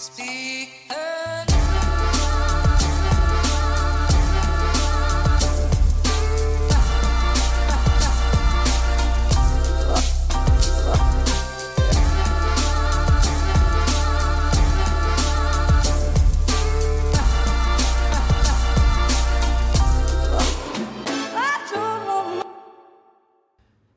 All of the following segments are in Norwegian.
Speak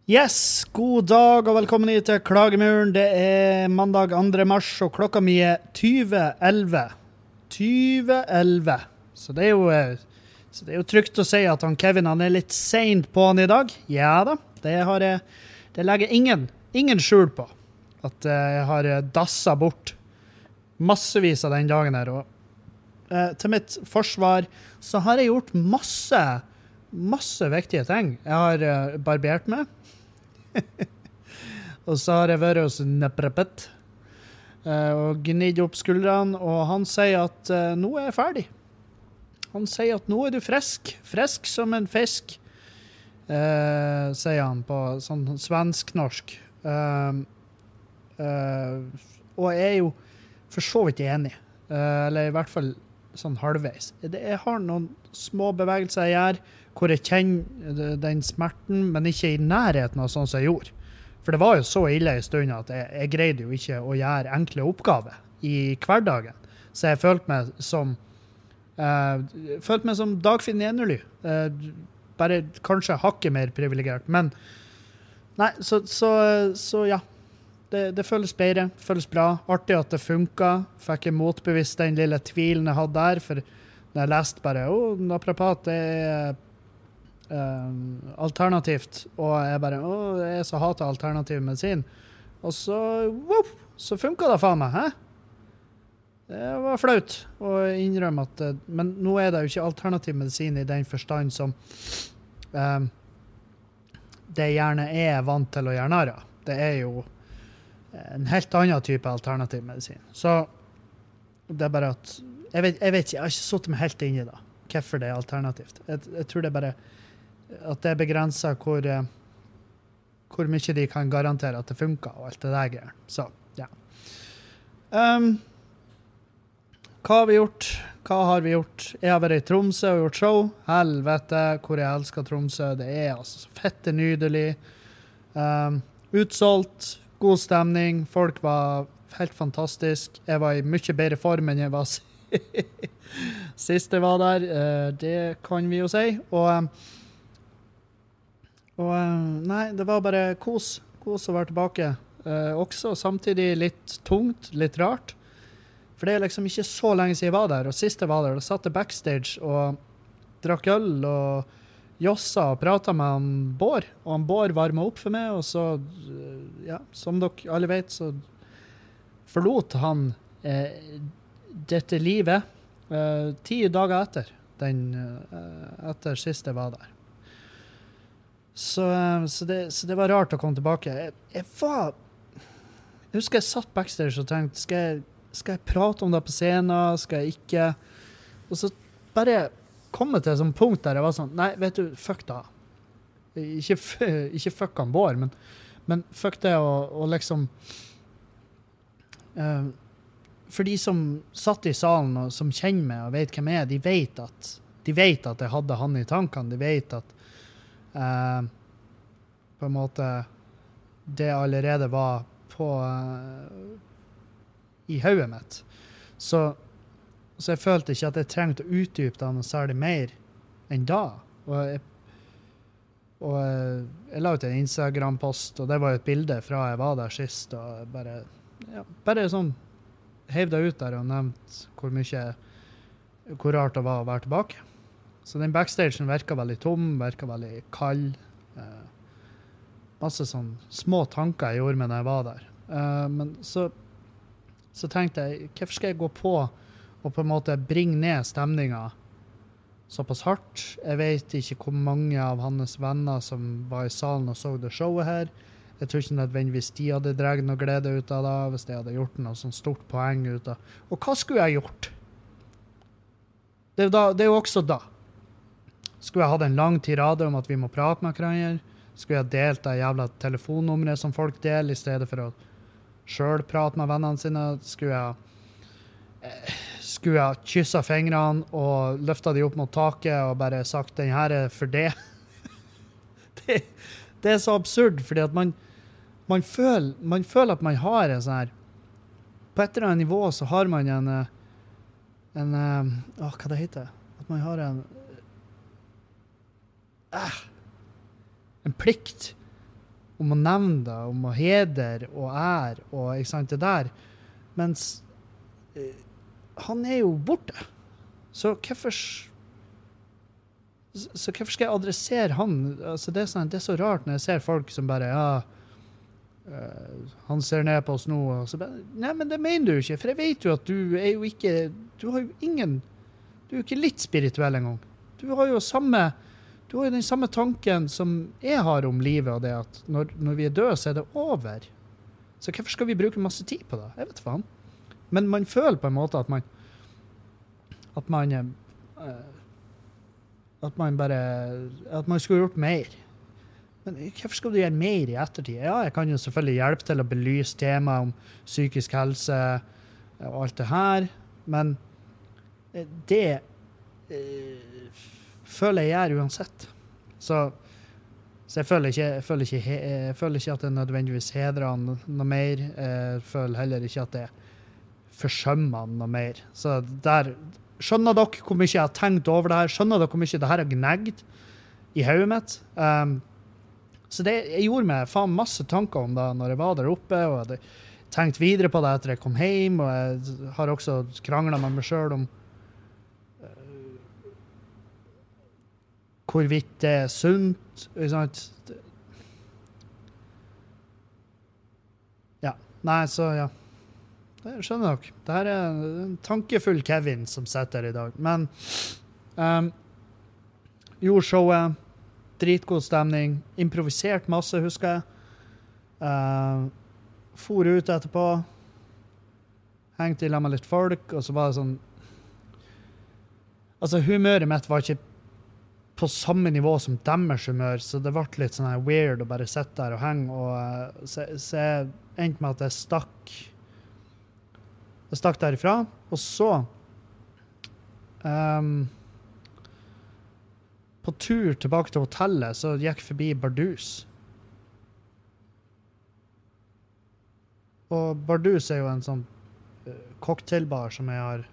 Yes, god dag og velkommen hit til Klagemuren. Det er mandag 2. mars, og klokka mi er 2011. 2011. Så det er jo, eh, så det er jo trygt å si at han Kevin han er litt seint på han i dag. Ja da, det har jeg Det legger ingen, ingen skjul på. At eh, jeg har dassa bort massevis av den dagen her. Og eh, til mitt forsvar så har jeg gjort masse, masse viktige ting. Jeg har eh, barbert meg. og så har jeg vært hos Neprepet eh, og gnidd opp skuldrene, og han sier at eh, nå er jeg ferdig. Han sier at nå er du frisk. Frisk som en fisk, eh, sier han på sånn svensk-norsk. Eh, eh, og jeg er jo for så vidt enig, eller i hvert fall sånn halvveis. Jeg har noen små bevegelser jeg gjør hvor jeg kjenner den smerten, men ikke i nærheten av sånn som jeg gjorde. For det var jo så ille en stund at jeg, jeg greide jo ikke å gjøre enkle oppgaver i hverdagen. Så jeg følte meg som uh, følte meg som Dagfinn Enerly. Uh, bare kanskje hakket mer privilegert. Men Nei, så, så, så ja. Det, det føles bedre, føles bra. Artig at det funka. Fikk jeg motbevist den lille tvilen jeg hadde der. For når jeg leste bare Å, naprapat, er eh, alternativt. Og jeg bare Å, jeg så hater alternativ medisin. Og så wow, så funka det faen meg. Hæ? Det var flaut å innrømme at eh, Men nå er det jo ikke alternativ medisin i den forstand som um, det gjerne er vant til å gjøre narr av. Det er jo en helt annen type alternativ medisin. Så det er bare at Jeg vet, jeg vet ikke, jeg har ikke satt meg helt inn i det, hvorfor det er alternativt. Jeg, jeg tror det er bare at det er begrensa hvor, eh, hvor mye de kan garantere at det funker, og alt det der greier. Så, ja. Um, hva har vi gjort? Hva har vi gjort? Jeg har vært i Tromsø og gjort show. Helvete, hvor jeg elsker Tromsø. Det er altså så fette nydelig. Um, utsolgt, god stemning. Folk var helt fantastisk. Jeg var i mye bedre form enn jeg var sist jeg var der. Uh, det kan vi jo si. Og, um, og um, Nei, det var bare kos. Kos å være tilbake. Eh, også samtidig litt tungt, litt rart. For det er liksom ikke så lenge siden jeg var der. Og sist jeg var der, da satt jeg backstage og drakk øl og jossa og prata med han Bård. Og han Bård varma opp for meg, og så, øh, ja, som dere alle vet, så forlot han eh, dette livet eh, ti dager etter, den, eh, etter sist jeg var der. Så, eh, så, det, så det var rart å komme tilbake. Jeg, jeg var Jeg husker jeg satt backstage og tenkte skal jeg, skal jeg prate om det på scenen, skal jeg ikke? Og så bare kom jeg til et sånt punkt der jeg var sånn Nei, vet du, fuck da. Ikke, ikke fuck han Bård, men, men fuck det å, liksom uh, For de som satt i salen og som kjenner meg og vet hvem jeg er, de vet at, de vet at jeg hadde han i tankene. De vet at eh, på en måte det allerede var på eh, i hodet mitt. Så, så jeg følte ikke at jeg trengte å utdype det noe særlig mer enn da. Og jeg, og eh, jeg la ut en Instagram-post, og det var jo et bilde fra jeg var der sist. og bare, ja, bare sånn heiv deg ut der og nevnte hvor mye hvor rart det var å være tilbake. Så den backstagen virka veldig tom, virka veldig kald. Eh, masse sånn små tanker jeg gjorde meg når jeg var der. Eh, men så, så tenkte jeg, hvorfor skal jeg gå på og på en måte bringe ned stemninga såpass hardt? Jeg vet ikke hvor mange av hans venner som var i salen og så det showet her. Jeg tror ikke nødvendigvis de hadde dratt noe glede ut av det hvis de hadde gjort noe sånn stort poeng ut av Og hva skulle jeg gjort? Da, det er jo også da. Skulle jeg hatt en lang tirade om at vi må prate med hverandre? Skulle jeg delt det jævla telefonnummeret som folk deler, i stedet for å sjøl prate med vennene sine? Skulle jeg eh, skulle jeg kyssa fingrene og løfta de opp mot taket og bare sagt 'den her er for det'. det, det er så absurd, fordi at man, man, føler, man føler at man har en sånn her På et eller annet nivå så har man en eh, en Å, hva det heter At man har en eh, En plikt om å nevne det, om å hedre og ære og ikke sant, det der. Mens eh, han er jo borte. Så hvorfor så hvorfor skal jeg adressere han? Altså, det, er sånn, det er så rart når jeg ser folk som bare ja, eh, Han ser ned på oss nå. Og så bare, Nei, men det mener du ikke, for jeg vet jo at du er jo ikke Du har jo ingen Du er jo ikke litt spirituell engang. Du har jo samme du har jo den samme tanken som jeg har om livet, og det at når, når vi er døde, så er det over. Så hvorfor skal vi bruke masse tid på det? Jeg vet faen. Men man føler på en måte at man At man eh, At man bare At man skulle gjort mer. Men hvorfor skal du gjøre mer i ettertid? Ja, jeg kan jo selvfølgelig hjelpe til å belyse temaet om psykisk helse og alt det her, men eh, det eh, føler jeg gjør uansett. Så, så jeg, føler ikke, jeg, føler ikke, jeg føler ikke at det nødvendigvis hedrer han noe mer. Jeg føler heller ikke at det forsømmer han noe mer. Så der Skjønner dere hvor mye jeg har tenkt over det her? Skjønner dere hvor mye det her har gnagd i hodet mitt? Um, så det, jeg gjorde meg faen masse tanker om det når jeg var der oppe, og jeg tenkte videre på det etter jeg kom hjem, og jeg har også krangla med meg sjøl om hvorvidt det er sunt. Sant? Ja. Nei, så ja. Det skjønner dere. Det her er en tankefull Kevin som sitter her i dag. Men um, gjorde showet. Dritgod stemning. Improvisert masse, husker jeg. Uh, for ut etterpå. Hengte i lag med litt folk, og så var det sånn Altså, humøret mitt var ikke på samme nivå som deres humør, så det ble litt sånn weird å bare sitte der og henge. Og, eh, så, så jeg endte med at jeg stakk Jeg stakk derifra, og så um, På tur tilbake til hotellet så gikk jeg forbi Bardus. Og Bardus er jo en sånn eh, cocktailbar som jeg har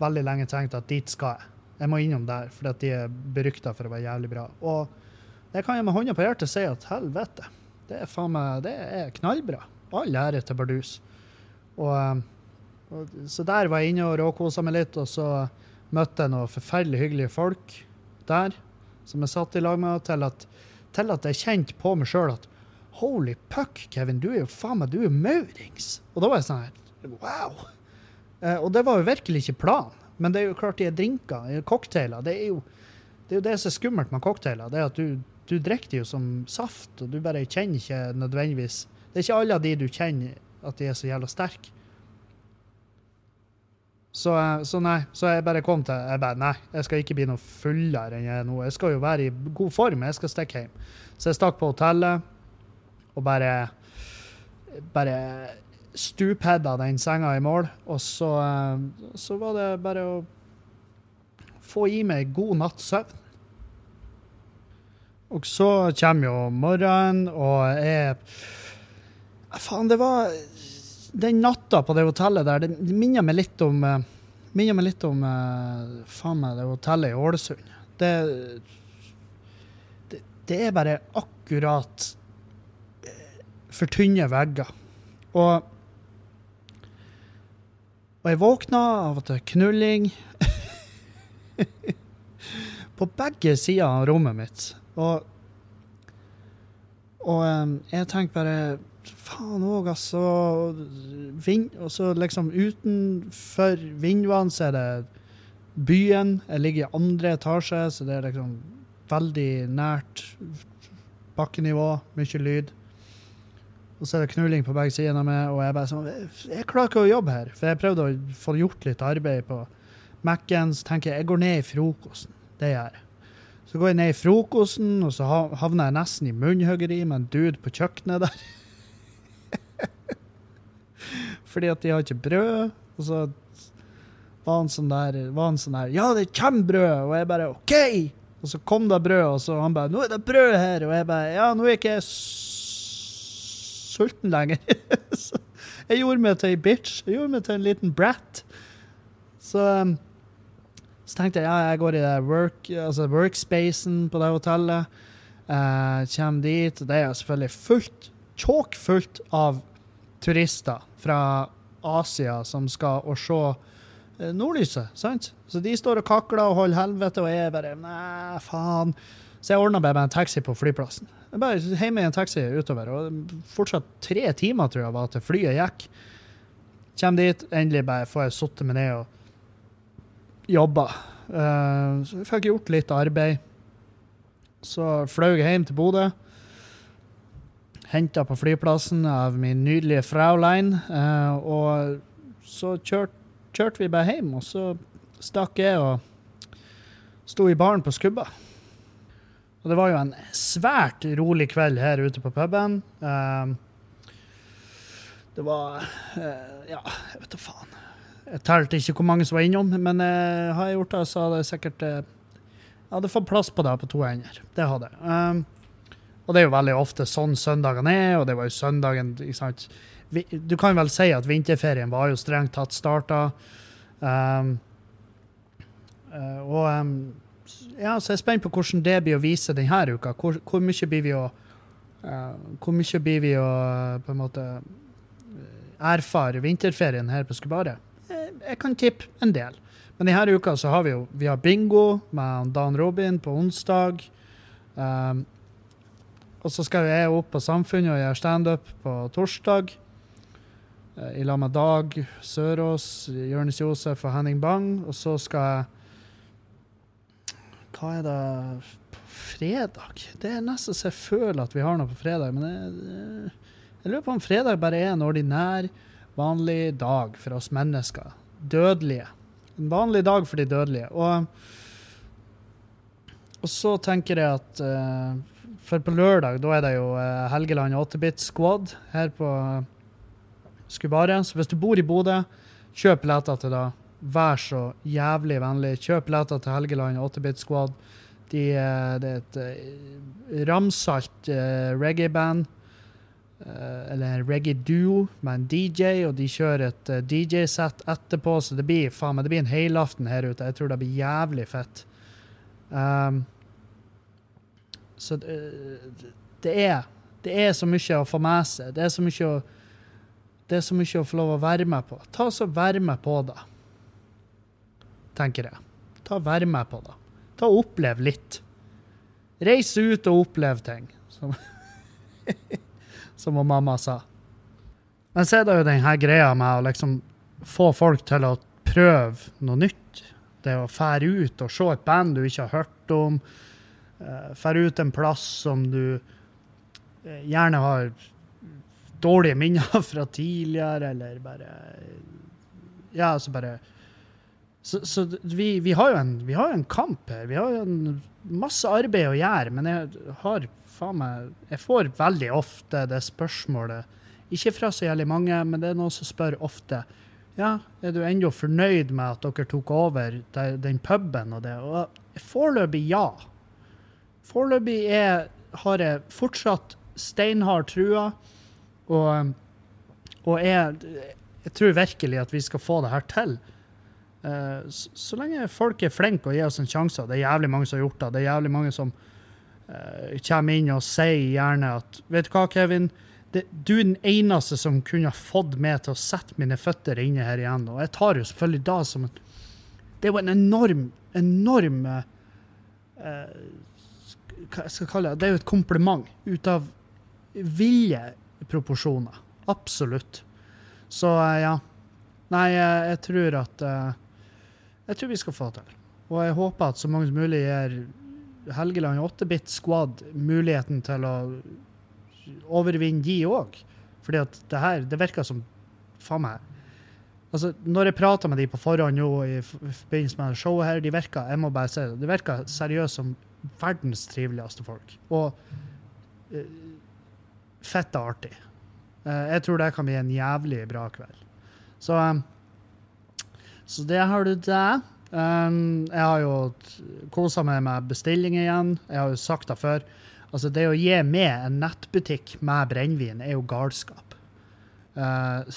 veldig lenge tenkt at dit skal jeg. Jeg må innom der, at de er berykta for å være jævlig bra. Og det kan jeg med hånda på hjertet si at helvete, det er faen meg det er knallbra. All ære til Bardus. Og, eh, og, så der var jeg inne og råkosa meg litt, og så møtte jeg noen forferdelig hyggelige folk der, som jeg satt i lag med, til at, til at jeg kjente på meg sjøl at holy puck, Kevin, du er jo faen meg, du er maurings. Og da var jeg sånn her, wow. Eh, og det var jo virkelig ikke planen. Men det er jo klart de er drinker, er cocktailer. Det er jo det, er jo det som er skummelt med cocktailer. Det er at du, du drikker jo som saft, og du bare kjenner ikke nødvendigvis Det er ikke alle av de du kjenner at de er så jævla sterke. Så, eh, så nei, så jeg bare kom til jeg bare, Nei, jeg skal ikke bli noe fullere enn jeg er nå. Jeg skal jo være i god form, jeg skal stikke hjem. Så jeg stakk på hotellet og bare bare stupheada den senga i mål. Og så, eh, så var det bare å få i meg god natts søvn. Og så kommer jo morgenen, og jeg Faen, det var Den natta på det hotellet der, det minner meg litt om eh, Minner meg litt om eh, faen meg det hotellet i Ålesund. Det, det, det er bare akkurat for tynne vegger. Og og jeg våkna av at det er knulling på begge sider av rommet mitt. Og, og jeg tenkte bare Faen òg, altså. Vind, og så liksom utenfor vinduene så er det byen. Jeg ligger i andre etasje, så det er liksom veldig nært bakkenivå. Mye lyd. Og så er det knulling på begge sider av meg, og jeg bare sånn Jeg klarer ikke å jobbe her. For jeg prøvde å få gjort litt arbeid på Mac-en, så tenker jeg jeg går ned i frokosten. Det gjør jeg. Så går jeg ned i frokosten, og så havner jeg nesten i munnhuggeri med en dude på kjøkkenet der. fordi at de har ikke brød. Og så var han sånn der, var han sånn der Ja, det kommer brød! Og jeg bare OK! Og så kom det brød, og så han bare 'Nå er det brød her!' Og jeg bare 'Ja, nå er ikke jeg sulten lenger'. så jeg gjorde meg til ei bitch. Jeg gjorde meg til en liten brat. Så, um, så tenkte jeg ja, jeg går i work, altså workspacen på det hotellet. Uh, kommer dit, det er selvfølgelig fullt, tjåkfullt av turister fra Asia som skal og se eh, nordlyset, sant? Så de står og kakler og holder helvete, og jeg bare Nei, faen. Så jeg ordna meg en taxi på flyplassen. Jeg bare hjemme i en taxi utover, og fortsatt tre timer tror jeg var til flyet gikk. Kjem dit, endelig bare får jeg sittet meg ned og jobba. Eh, så jeg fikk gjort litt arbeid. Så fløy jeg hjem til Bodø. Henta på flyplassen av min nydelige Fraulein. eh, og så kjørte kjørt vi bare hjem, og så stakk jeg og sto i baren på Skubba. Og det var jo en svært rolig kveld her ute på puben. Eh, det var eh, Ja, jeg vet da faen. Jeg telte ikke hvor mange som var innom, men eh, har jeg gjort det, så hadde jeg sikkert eh, Jeg hadde fått plass på det på to hender. Det hadde jeg. Um, og det er jo veldig ofte sånn søndagene er, og det var jo søndagen ikke sant? Du kan vel si at vinterferien var jo strengt tatt starta. Um, eh, og ja, så jeg er spent på hvordan det blir å vise denne uka. Hvor, hvor mye blir vi å uh, Hvor mye blir vi å eh, på en måte eh, erfare vinterferien her på Skubaret? Jeg, kan tippe en del. Men denne uka så har vi jo vi har bingo med Dan Robin på onsdag. Um, og så skal jeg opp på Samfunnet og gjøre standup på torsdag. I lag med Dag Sørås, Jonis Josef og Henning Bang. Og så skal jeg Hva er det på fredag? Det er nesten så jeg føler at vi har noe på fredag. Men jeg, jeg lurer på om fredag bare er en ordinær, vanlig dag for oss mennesker. Dødelige. En vanlig dag for de dødelige. Og, og så tenker jeg at eh, For på lørdag da er det jo eh, Helgeland 8-bit Squad her på Skubaret. Så hvis du bor i Bodø, kjøp billetter til det. Vær så jævlig vennlig. Kjøp billetter til Helgeland 8-bit Squad. De, eh, det er et eh, ramsalt eh, reggae-band. eller reggae-duo med en DJ, og de kjører et DJ-sett etterpå, så det blir, faen meg, det blir en helaften her ute. Jeg tror det blir jævlig fett. Um, så det, det er det er så mye å få med seg. Det er så mye å, det er så mye å få lov å være med på. Ta så Vær med på det, tenker jeg. Ta Vær med på det. Ta og Opplev litt. Reis ut og opplev ting, som, som mamma sa. Men så er det jo den her greia med å liksom få folk til å prøve noe nytt. Det å fære ut og se et band du ikke har hørt om. Uh, fære ut en plass som du eh, gjerne har dårlige minner fra tidligere, eller bare Ja, altså bare Så, så vi, vi, har en, vi har jo en kamp her. Vi har jo en masse arbeid å gjøre, men jeg har faen meg Jeg får veldig ofte det spørsmålet, ikke fra så jævlig mange, men det er noen som spør ofte. Ja, er du ennå fornøyd med at dere tok over de- den puben og det? Og foreløpig ja. Foreløpig har jeg fortsatt steinhard trua, og, og jeg, jeg tror virkelig at vi skal få det her til. Eh, så, lenge folk er flinke og gir oss en sjanse, og det er jævlig mange som har gjort det, det er jævlig mange som uh, kommer inn og sier gjerne at Vet du hva, Kevin? Det, du er den eneste som kunne ha fått meg til å sette mine føtter inne her igjen. Og jeg tar jo selvfølgelig da som en Det er jo en enorm, enorm uh, Hva jeg kalle det? Det er jo et kompliment ut av ville proporsjoner. Absolutt. Så uh, ja. Nei, jeg, jeg tror at eh, Jeg tror vi skal få til. Og jeg håper at så mange som mulig gir Helgeland 8-bit Squad muligheten til å overvinne de òg. Fordi at det her, det virker som Faen meg. Altså, når jeg prater med de på forhånd nå i forbindelse med showet her, de virker jeg må bare si det, de virker seriøst som verdens triveligste folk. Og uh, fett artig. Eh, jeg tror det kan bli en jævlig bra kveld. Så, um, så det har du det. Um, jeg har jo kosa meg med bestilling igjen. Jeg har jo sagt det før. Altså, det å gi med en nettbutikk med brennevin er jo galskap. Uh,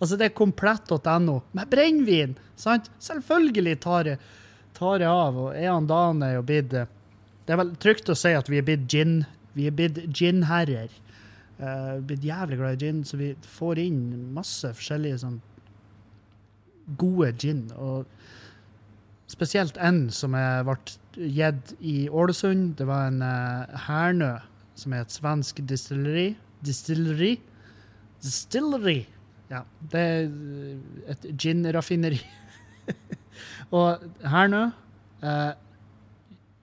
altså, det er komplett.no med brennevin! Sant? Selvfølgelig tar jeg, tar jeg av. Og Ean Dan er jo blitt Det er vel trygt å si at vi er blitt gin Vi er blitt ginherrer. Uh, blitt jævlig glad i gin, så vi får inn masse forskjellige sånn gode gin. Og spesielt en som ble gitt i Ålesund. Det var en uh, Hernø, som er et svensk distilleri. Distilleri? Distillery. Ja, det er et gin-raffineri. og Hernø uh,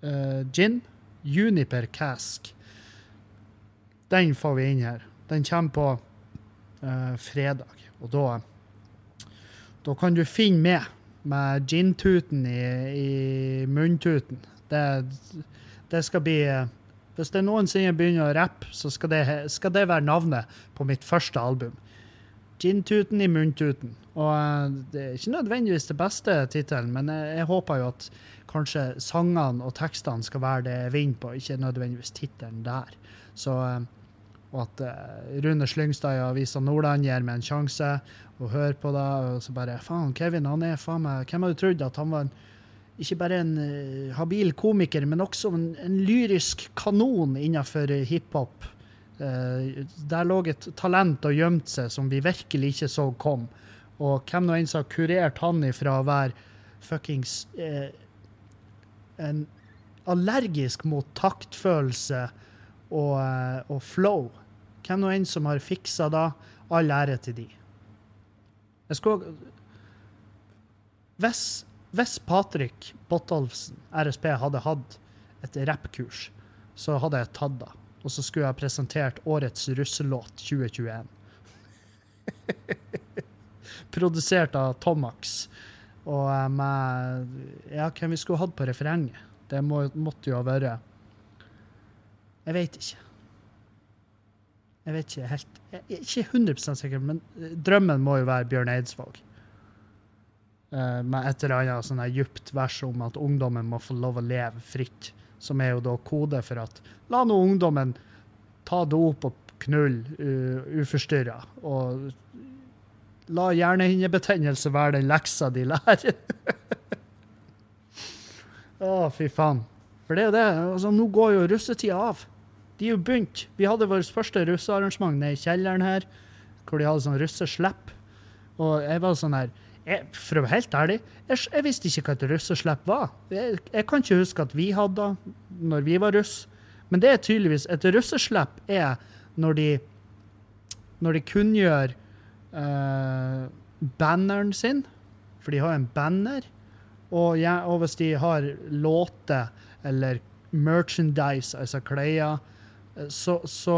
uh, Gin. Juniper Cask. Den får vi inn her. Den kommer på uh, fredag. Og da da kan du finne med med gin-tuten i, i munntuten. Det, det skal bli Hvis det noensinne begynner å rappe, så skal det, skal det være navnet på mitt første album. Gin-tuten i munntuten. Og eh, det er ikke nødvendigvis det beste tittelen, men jeg, jeg, håper jo at kanskje sangene og tekstene skal være det jeg vinner på, ikke nødvendigvis tittelen der. Så, eh, og at uh, Rune Slyngstad i Avisa Nordland gir meg en sjanse og høre på det. Og så bare Faen, Kevin, han er faen meg Hvem hadde trodd at han var en, ikke bare en uh, habil komiker, men også en, en lyrisk kanon innenfor hiphop? Uh, der lå et talent og gjemte seg som vi virkelig ikke så kom. Og hvem nå enn som har kurert han ifra å være fuckings uh, en allergisk mot taktfølelse og, og flow. Hvem nå enn som har fiksa da, all ære til de. Jeg skulle Hvis, hvis Patrick Botolfsen, RSP, hadde hatt et rappkurs, så hadde jeg tatt det. Og så skulle jeg presentert årets russelåt 2021. Produsert av Tomax. Og med Ja, hvem vi skulle hatt på refrenget? Det må, måtte jo ha vært Jeg vet ikke. Jeg vet ikke helt Jeg er ikke 100 sikker, men drømmen må jo være Bjørn Eidsvåg. Uh, med et eller annet sånn djupt vers om at ungdommen må få lov å leve fritt. Som er jo da kode for at la nå ungdommen ta dop og knulle uh, uforstyrra. Og la hjernehinnebetennelse være den leksa de lærer. Å, oh, fy faen. For det er jo det. Altså, nå går jo russetida av. De jo begynt. Vi hadde vårt første russearrangement nede i kjelleren her, hvor de hadde sånn russeslepp. Og jeg var sånn her jeg, For å være helt ærlig, jeg, jeg visste ikke hva et russeslepp var. Jeg, jeg, kan ikke huske at vi hadde det når vi var russ. Men det er tydeligvis Et russeslepp er når de når de kunngjør uh, banneren sin, for de har en banner, og, ja, og hvis de har låter eller merchandise, altså klær, så, så,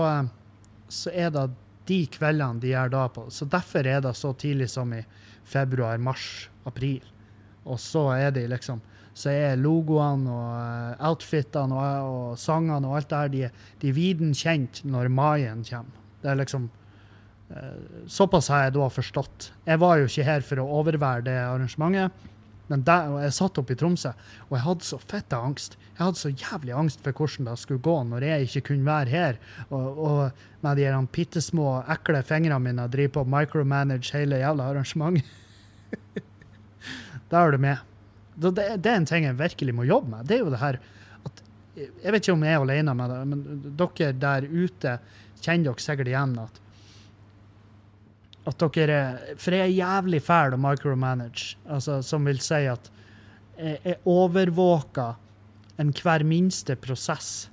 så, er det de kveldene de gjør da på. Så derfor er det så tidlig som i februar, mars, april. Og så er de liksom så er logoene og uh, outfitene og, og, sangene og alt det her, de, de er viden kjent når maien kommer. Det er liksom Såpass har jeg da forstått. Jeg var jo ikke her for å overvære det arrangementet. Men der, jeg satt oppe i Tromsø, og jeg hadde så fette angst. Jeg hadde så jævlig angst for hvordan det skulle gå når jeg ikke kunne være her. Og, og med de bitte små, ekle fingrene mine og drive på micromanage hele jævla arrangementet. da er du med. Det, det, er en ting jeg virkelig må jobbe med. Det er jo det her at Jeg vet ikke om jeg er alene med det, men dere der ute kjenner dere sikkert igjen at at dere For jeg er jævlig fæl å micromanage, altså, som vil si at jeg, jeg overvåker enhver minste prosess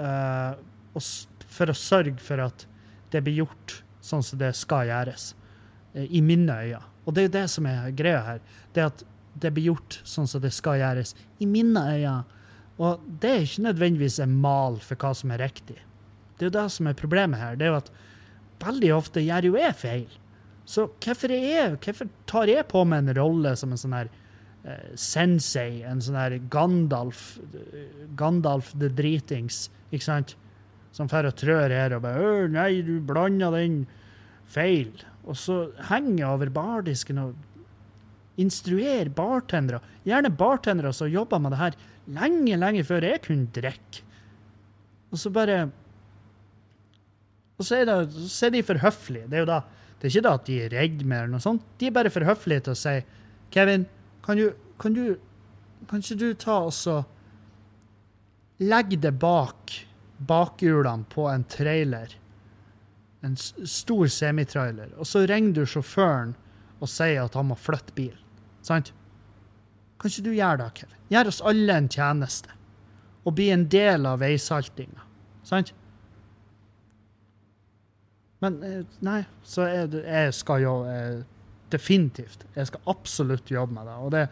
uh, for å sørge for at det blir gjort sånn som det skal gjøres, uh, i mine øyne. Og det er jo det som er greia her. Det at det blir gjort sånn som det skal gjøres, i mine øyne. Og det er ikke nødvendigvis en mal for hva som er riktig. Det er jo det som er problemet her. Det er jo at veldig ofte gjør jo jeg feil. Så hvorfor, jeg, hvorfor tar jeg på meg en rolle som en sånn her uh, sensei, en sånn her Gandalf, Gandalf the dritings, ikke sant? Som får og trør her og bare 'Nei, du blanda den feil'. og så henger jeg over bardisken og instruerer bartendere. Gjerne bartendere som jobber med det her lenge, lenge før jeg kunne drikke. Og så bare Og så er, det, så er de for høflige. Det er jo da det er ikke da at de er redde med eller noe sånt. De er bare for høflige til å si Kevin, kan du, kan du Kan ikke du ta og så legge det bak bakhjulene på en trailer? En stor semitrailer. Og så ringer du sjåføren og sier at han må flytte bilen. Sant? Kan ikke du gjøre det, Kevin? Gjør oss alle en tjeneste. Og bli en del av veisaltinga. Sant? Men eh, nei, så jeg, jeg skal jo jeg, definitivt Jeg skal absolutt jobbe med det. Og det,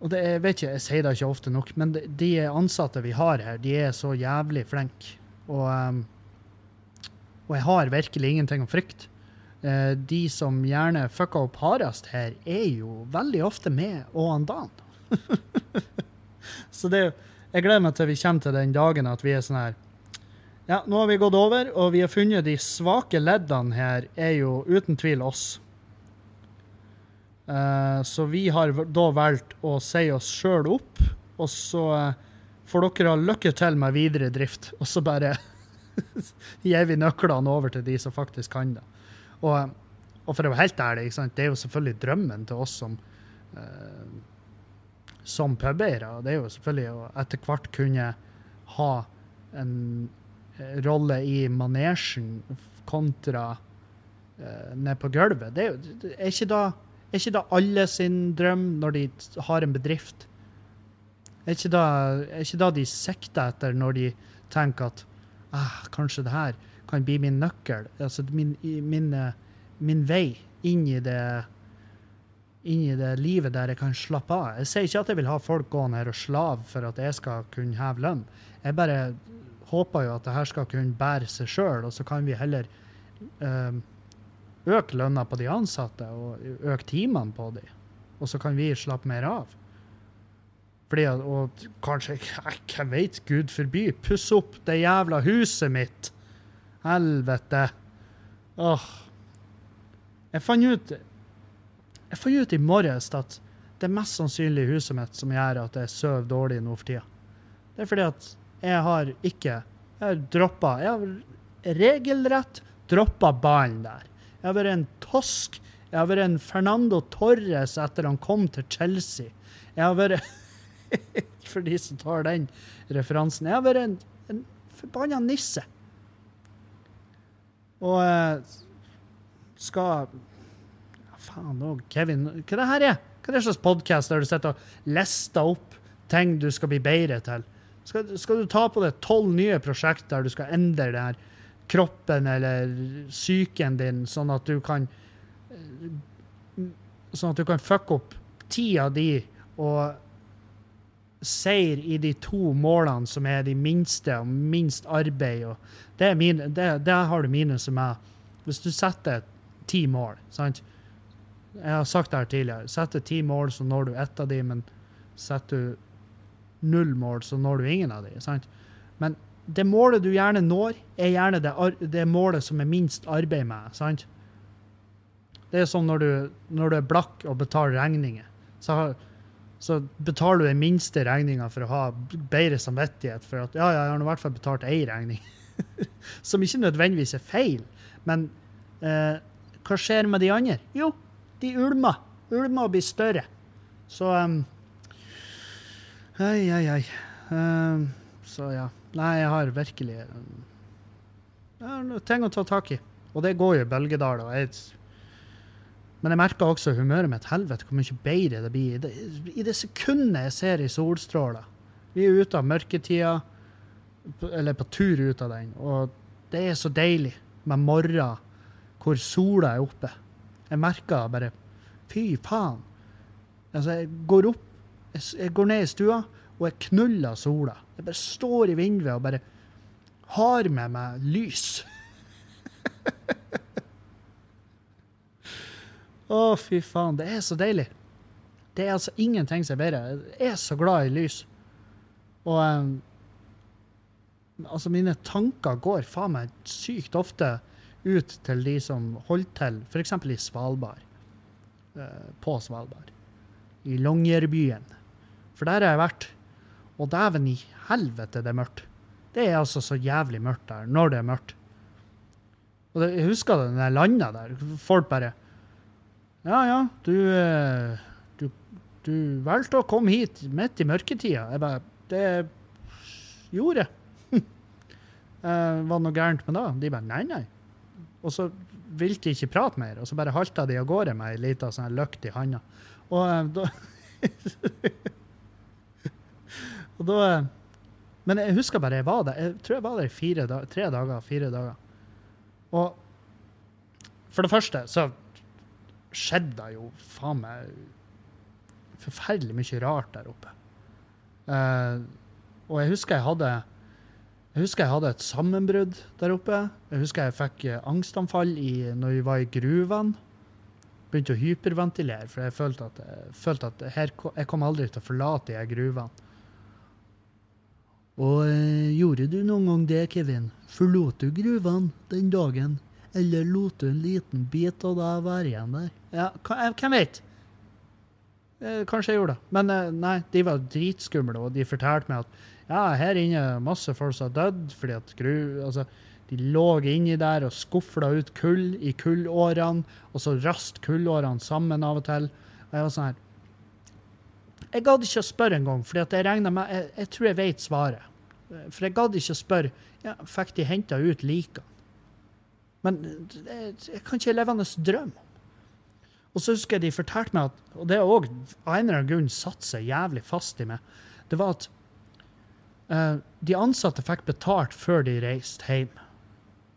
og det jeg vet ikke, jeg sier det ikke ofte nok, men de, de ansatte vi har her, de er så jævlig flinke. Og, og jeg har virkelig ingenting å frykte. Eh, de som gjerne fucker opp hardest her, er jo veldig ofte med og han Dan. så det, jeg gleder meg til vi kommer til den dagen at vi er sånn her Ja, nå har vi gått over, og vi har funnet de svake leddene her er jo uten tvil oss. Uh, så vi har da valgt å si oss sjøl opp, og så eh, får dere ha lykke til med videre drift. Og så bare gir vi nøklene over til de som faktisk kan det. Og, eh, og for å være helt ærlig, det er jo selvfølgelig drømmen til oss som uh, som pubeiere. Det er jo selvfølgelig å etter hvert kunne ha en rolle i manesjen kontra uh, ned på gulvet. Det er, er, ikke da, er ikke da alle sin drøm når de har en bedrift? Er ikke da, er ikke da de sikter etter når de tenker at ah, kanskje det her kan bli min nøkkel, altså min, min, eh, min vei inn i det inn i det livet der jeg kan slappe av. Jeg sier ikke at jeg vil ha folk gående her og slave for at jeg skal kunne heve lønn. Jeg bare håper jo at det her skal kunne bære seg sjøl, og så kan vi heller eh, øke lønna på de ansatte og øke timene på de. Og så kan vi slappe mer av. Fordi og kanskje, jeg vet, gud forby, pusse opp det jævla huset mitt. Helvete. Åh. Jeg fant ut jeg fant ut i morges at det er mest sannsynlig huset mitt som gjør at jeg sover dårlig nå for tida. Det er fordi at jeg har ikke Jeg har droppa Jeg har regelrett droppa ballen der. Jeg har vært en tosk. Jeg har vært en Fernando Torres etter han kom til Chelsea. Jeg har vært For de som tar den referansen. Jeg har vært en, en forbanna nisse. Og eh, skal ja, Faen òg, Kevin. Hva det her er Hva er det slags podkast der du sitter og lister opp ting du skal bli bedre til? Skal, skal du ta på deg tolv nye prosjekt der du skal endre det her kroppen eller psyken din, sånn at du kan eh, Sånn at du kan fucke opp ti av de og seier i de to målene som er de minste og minst arbeid. Og det mine, det, der har du mine som er Hvis du setter ti mål, sant Jeg har sagt det her tidligere. Setter ti mål, så når du ett av de, men setter du null mål, så når du ingen av de. sant? Men det målet du gjerne når, er gjerne det, det målet som er minst arbeid med. sant? Det er som når du, når du er blakk og betaler regninger. Så, så betaler du den minste regninga for å ha bedre samvittighet for at ja, ja, jeg har i hvert fall betalt ei regning. som ikke nødvendigvis er feil. Men eh, hva skjer med de andre? Jo, de ulmer. Ulmer og blir større. Så um, Ai, ai, ai. Um, så ja. Nei, jeg har virkelig um, Jeg har ting å ta tak i. Og det går jo i bølgedaler. Men jeg merker også humøret mitt. Helvete, hvor mye bedre det blir. I det, I det sekundet jeg ser i solstråler Vi er ute av mørketida, eller på tur ut av den, og det er så deilig med morgen hvor sola er oppe. Jeg merker bare Fy faen. Altså, jeg går opp, jeg, går ned i stua, og jeg knuller sola. Jeg bare står i vinduet og bare har med meg lys. Å, fy faen. Det er så deilig. Det er altså ingenting som er bedre. Jeg er så glad i lys. Og um, altså, mine tanker går faen meg sykt ofte ut til de som holder til f.eks. i Svalbard. Uh, På Svalbard. I Longyearbyen. For der har jeg vært. Og dæven i helvete, det er mørkt. Det er altså så jævlig mørkt der når det er mørkt. Og det, jeg husker det når jeg landa der. Folk bare Ja, ja, du, eh, du Du valgte å komme hit midt i mørketida. Jeg bare Det gjorde jeg. Eh, var det noe gærent med det? De bare nei, nei. Og så ville de ikke prate mer, og så bare halta de av gårde med ei lita sånn løkt i handa. Og eh, da Og da eh, Men jeg husker bare jeg var der. Jeg tror jeg var der i fire da, tre dager, fire dager. Og for det første så skjedde det jo faen meg forferdelig mye rart der oppe. Uh, og jeg husker jeg hadde jeg husker jeg hadde et sammenbrudd der oppe. Jeg husker jeg fikk eh, angstanfall i, når vi var i gruvene. Begynte å hyperventilere, for jeg følte at, jeg følte at her, jeg kom aldri til å forlate de gruvene. Og eh, gjorde du noen gang det, Kevin? Forlot du gruvene den dagen? Eller lot du en liten bit av deg være igjen der? Ja, hvem vet? Eh, kanskje jeg gjorde det. Men eh, nei, de var dritskumle, og de fortalte meg at ja, her inne er masse folk som har dødd fordi at gru... Altså, de lå inni der og skufla ut kull i kullårene, og så rast kullårene sammen av og til. Og jeg var sånn her Jeg gadd ikke å spørre engang, for jeg regna med jeg, jeg tror jeg vet svaret. For jeg gadd ikke å spørre ja, fikk de henta ut likene. Men det, jeg kan ikke levende drømme om. Og så husker jeg de fortalte meg at Og det òg av en eller annen grunn satt seg jævlig fast i meg. Det var at uh, de ansatte fikk betalt før de reiste hjem.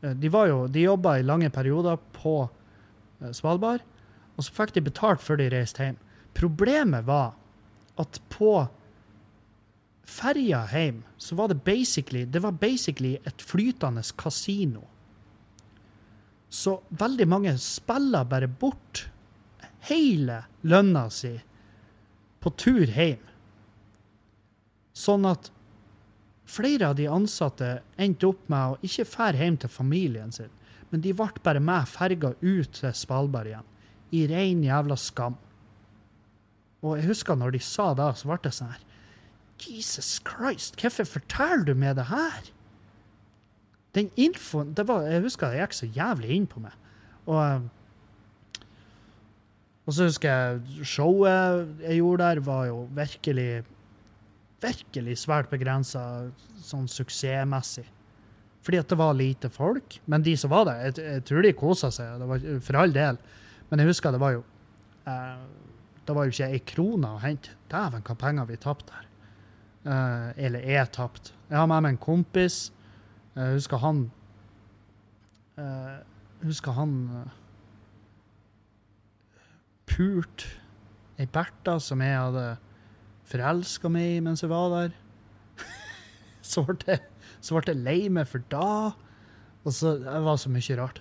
Eh, de var jo, de jobba i lange perioder på eh, Svalbard, og så fikk de betalt før de reiste hjem. Problemet var at på ferja hjem så var det basically, det var basically et flytende kasino. Så veldig mange spiller bare bort hele lønna si på tur hjem. Sånn at flere av de ansatte endte opp med å ikke fære hjem til familien sin, men de ble bare med ferga ut til Svalbard igjen, i rein jævla skam. Og jeg husker når de sa det, så ble det sånn her Jesus Christ, hvorfor forteller du meg det her? Den infoen det var, Jeg husker det gikk så jævlig inn på meg. Og, eh, og så husker jeg showet jeg gjorde der, var jo virkelig Virkelig svært begrensa sånn suksessmessig. Fordi at det var lite folk. Men de som var der, jeg, jeg tror de kosa seg, det var, for all del. Men jeg husker det var jo eh, Det var jo ikke ei krone å hente. Dæven, hva penger vi tapte her. Eh, eller er tapt. Jeg har med meg en kompis. Jeg husker han eh, Husker han uh, pult ei Bertha som jeg hadde forelska meg i mens jeg var der. så ble jeg lei meg for da. Og så det var så mye rart.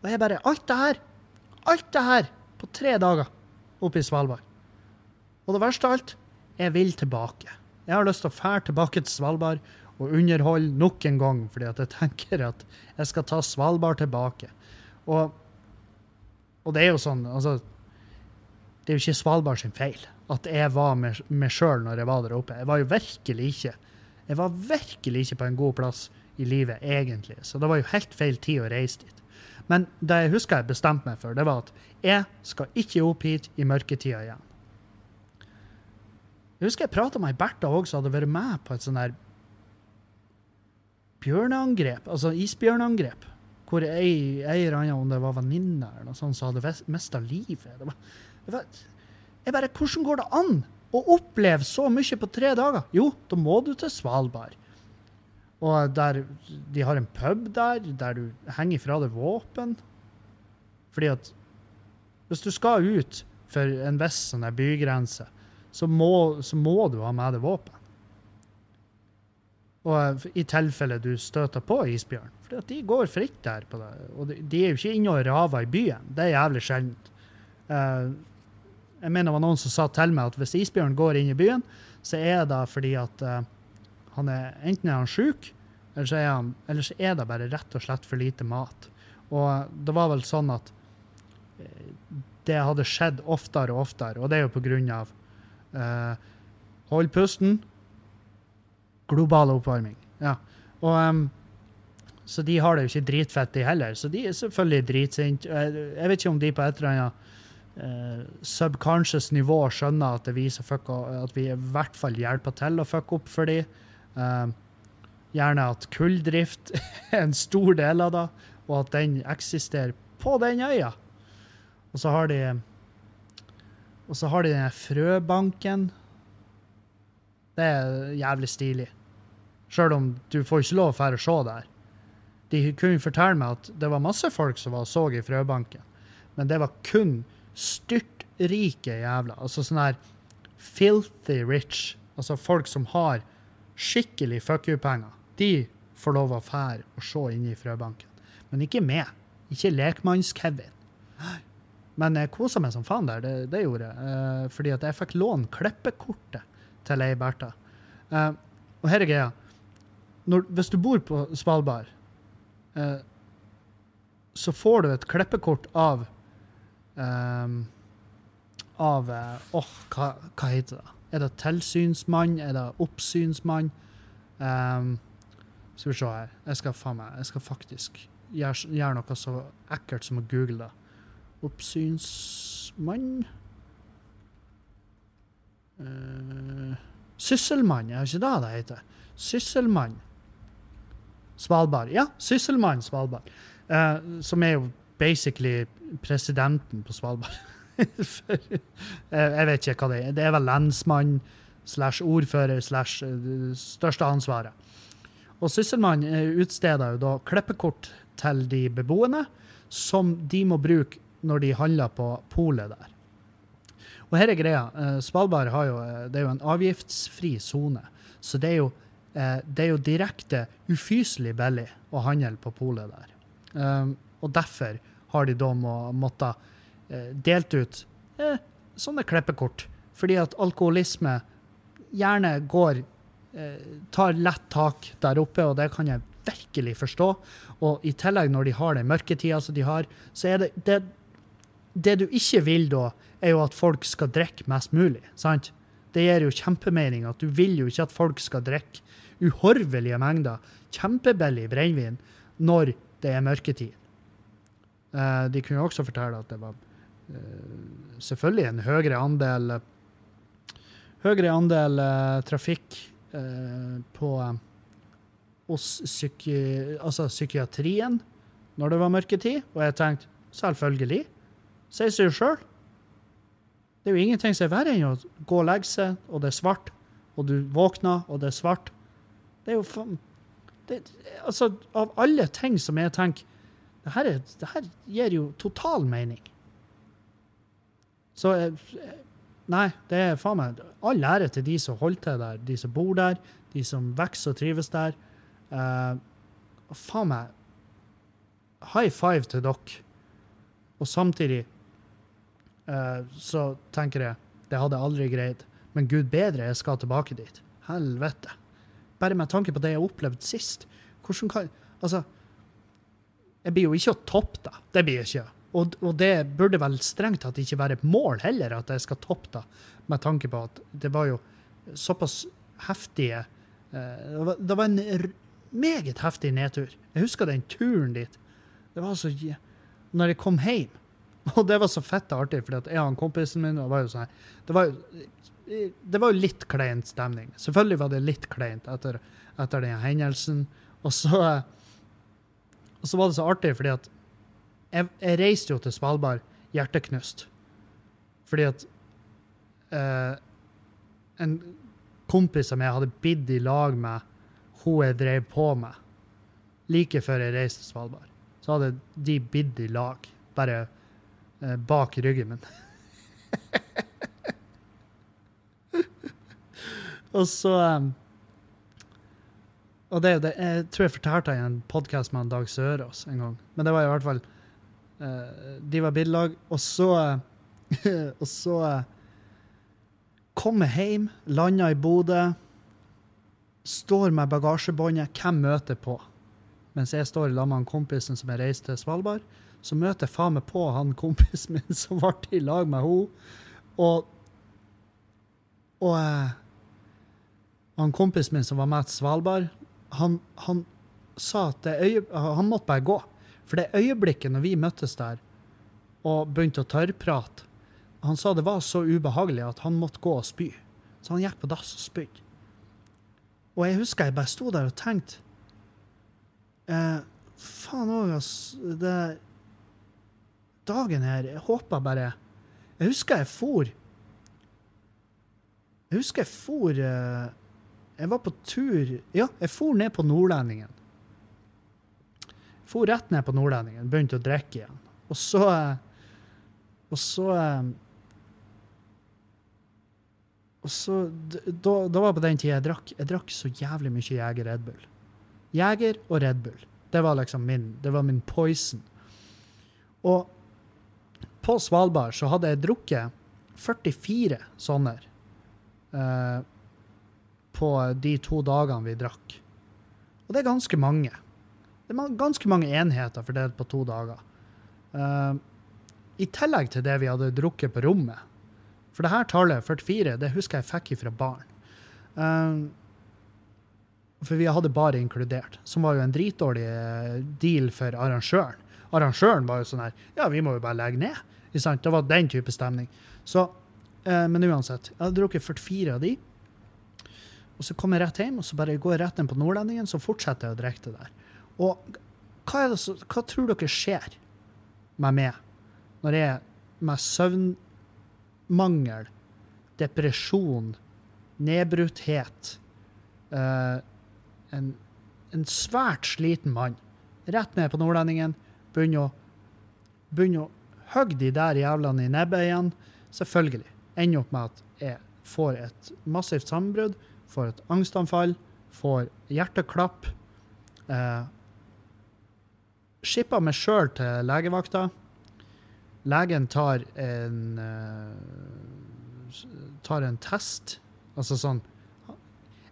Og jeg bare Alt det her! Alt det her! På tre dager oppe i Svalbard. Og det verste av alt, jeg vil tilbake. Jeg har lyst til å fære tilbake til Svalbard og underholde nok en gang, fordi at jeg tenker at jeg skal ta Svalbard tilbake. Og, og det er jo sånn, altså Det er jo ikke Svalbard sin feil at jeg var med meg sjøl når jeg var der oppe. Jeg var jo virkelig ikke Jeg var virkelig ikke på en god plass i livet, egentlig. Så det var jo helt feil tid å reise dit. Men det jeg husker jeg bestemte meg for, det var at jeg skal ikke opp hit i mørketida igjen. Jeg husker jeg prata med ei Bertha òg som hadde vært med på et sånn der bjørneangrep, altså isbjørneangrep, hvor ei, eller annen, om det var venninne eller noe sånt, som hadde mista livet. Det var, det var, jeg bare, Hvordan går det an å oppleve så mye på tre dager? Jo, da må du til Svalbard. Og der, de har en pub der, der du henger fra deg våpen. Fordi at hvis du skal ut for en viss sånn bygrense, så må, så må du ha med deg våpen. Og i tilfelle du støter på isbjørn. For de går fritt der. på det. Og de er jo ikke inne og raver i byen. Det er jævlig sjeldent. Eh, jeg mener det var noen som sa til meg at hvis isbjørn går inn i byen, så er det fordi at eh, han er, enten er han sjuk, eller så er, eller så er det bare rett og slett for lite mat. Og det var vel sånn at eh, det hadde skjedd oftere og oftere, og det er jo på grunn av uh, Hold pusten. Global oppvarming. Ja. Og um, Så de har det jo ikke dritfett, de heller. Så de er selvfølgelig dritsinte. Jeg, vet ikke om de på et eller annet uh, subconscious nivå skjønner at, vi, fuck, at vi i hvert fall hjelper til å fucke opp for de. Eh, gjerne at kulldrift er en stor del av det, og at den eksisterer på den øya. Og så har de Og så har de den frøbanken. Det er jævlig stilig. Sjøl om du får ikke lov å dra og se der. De kunne fortelle meg at det var masse folk som var og så i frøbanken, men det var kun styrtrike jævla. Altså sånn her filthy rich. Altså folk som har skikkelig fuck you-penger. De får lov å fære og se inn i frøbanken. Men ikke meg. Ikke lekmanns-Kevin. Men jeg kosa meg som faen der, det, det gjorde jeg. Eh, fordi at jeg fikk låne klippekortet til ei Bertha. Eh, og her er greia. Når, hvis du bor på Svalbard, eh, så får du et klippekort av eh, Av Åh, Åh, hva, hva heter det? Er det tilsynsmann? Er det oppsynsmann? Um, skal vi se her. Jeg skal meg Jeg skal faktisk gjøre, gjøre noe så ekkelt som å google det. Oppsynsmann uh, Sysselmann, er ikke det det heter? Sysselmann. Svalbard. Ja, Sysselmann Svalbard. Uh, som er jo basically presidenten på Svalbard. For, jeg vet ikke hva det er. Det er vel lensmann slash ordfører slash eh, største ansvaret. Og Sysselmann eh, utsteder jo da klippekort til de beboende, som de må bruke når de handler på polet der. Og her er greia. eh, Svalbard har jo, det er jo en avgiftsfri sone. Så det er, jo, det er jo direkte ufyselig billig å handle på polet der. Og derfor har de da må, måttet delt ut eh, sånne klippekort. Fordi at alkoholisme gjerne går eh, tar lett tak der oppe, og det kan jeg virkelig forstå. Og i tillegg, når de har den mørketida som de har, så er det, det Det du ikke vil da, er jo at folk skal drikke mest mulig, sant? Det gir jo kjempemening at du vil jo ikke at folk skal drikke uhorvelige mengder kjempebillig brennevin når det er mørketid. Eh, de kunne jo også fortelle at det var eh, selvfølgelig en høyere andel høyere andel eh, trafikk eh, på eh, hos psyki, altså psykiatrien når det var mørketid. Og jeg tenkte selvfølgelig. Sier seg jo sjøl. Det er jo ingenting som er verre enn å gå og legge seg, og det er svart, og du våkner, og det er svart. Det er jo faen Altså, av alle ting som jeg tenker er, det her gir jo total mening. Så eh, Nei, det er faen meg all ære til de som holder til der, de som bor der, de som vokser og trives der. Uh, faen meg High five til dere. Og samtidig uh, så tenker jeg det hadde jeg aldri greid. Men gud bedre, jeg skal tilbake dit. Helvete. Bare med tanke på det jeg opplevde sist. Hvordan kan Altså, jeg blir jo ikke å toppe det. Det blir jeg ikke. Og, og det burde vel strengt tatt ikke være et mål heller, at jeg skal toppe det, med tanke på at det var jo såpass heftige eh, Det var, det var en meget heftig nedtur. Jeg husker den turen dit. Det var så Når jeg kom hjem Og det var så fett og artig, for jeg og kompisen min og var jo sånn Det var jo det var jo litt kleint stemning. Selvfølgelig var det litt kleint etter, etter den hendelsen. Og så, og så var det så artig, fordi at jeg, jeg reiste jo til Svalbard hjerteknust. Fordi at eh, en kompis som jeg hadde bidd i lag med, hun jeg drev på med, like før jeg reiste til Svalbard, så hadde de bidd i lag, bare eh, bak ryggen min. Og så um, Og det, er jo det, jeg tror jeg fortalte det i en podkast med han Dag Sørås en gang. Men det var i hvert fall eh, De var billag, og så eh, Og så eh, kom jeg hjem, landa i Bodø, står med bagasjebåndet. Hvem møter på? mens jeg står sammen med han kompisen som jeg reiste til Svalbard, så møter jeg faen meg på han kompisen min som ble i lag med henne. Og, og eh, han kompisen min som var med til Svalbard, han, han sa at øye, han måtte bare gå. For det øyeblikket når vi møttes der og begynte å tørrprate, han sa det var så ubehagelig at han måtte gå og spy. Så han gikk på dass og spydde. Og jeg husker jeg bare sto der og tenkte eh, Faen òg, altså. Det Dagen her Jeg håper bare Jeg husker jeg for Jeg husker jeg for eh, Jeg var på tur Ja, jeg for ned på Nordlendingen. For rett ned på Nordlendingen, begynte å drikke igjen. Og så eh, Og så eh, og så, da, da var på den tida jeg drakk Jeg drakk så jævlig mye Jeger Red Bull. Jeger og Red Bull. Det var liksom min, det var min poison. Og på Svalbard så hadde jeg drukket 44 sånne eh, på de to dagene vi drakk. Og det er ganske mange. Det er ganske mange enheter fordelt på to dager. Uh, I tillegg til det vi hadde drukket på rommet. For det her tallet, 44, det husker jeg fikk fra barn. Uh, for vi hadde bare inkludert, som var jo en dritdårlig eh, deal for arrangøren. Arrangøren var jo sånn her Ja, vi må jo bare legge ned. Sant? Det var den type stemning. Så, uh, men uansett. Jeg hadde drukket 44 av de. Og så kom jeg rett hjem, og så bare går jeg rett inn på Nordlendingen, så fortsetter jeg å drikke det der. Og hva, det hva tror dere skjer med meg når jeg med søvnmangel, depresjon, nedbrutthet uh, en, en svært sliten mann rett ned på Nordlendingen, begynner å, begynner å hogge de der jævlene i nebbet igjen. Selvfølgelig. Ender opp med at jeg får et massivt sammenbrudd, får et angstanfall, får hjerteklapp. Eh, Skipper meg sjøl til legevakta. Legen tar en eh, tar en test. Altså sånn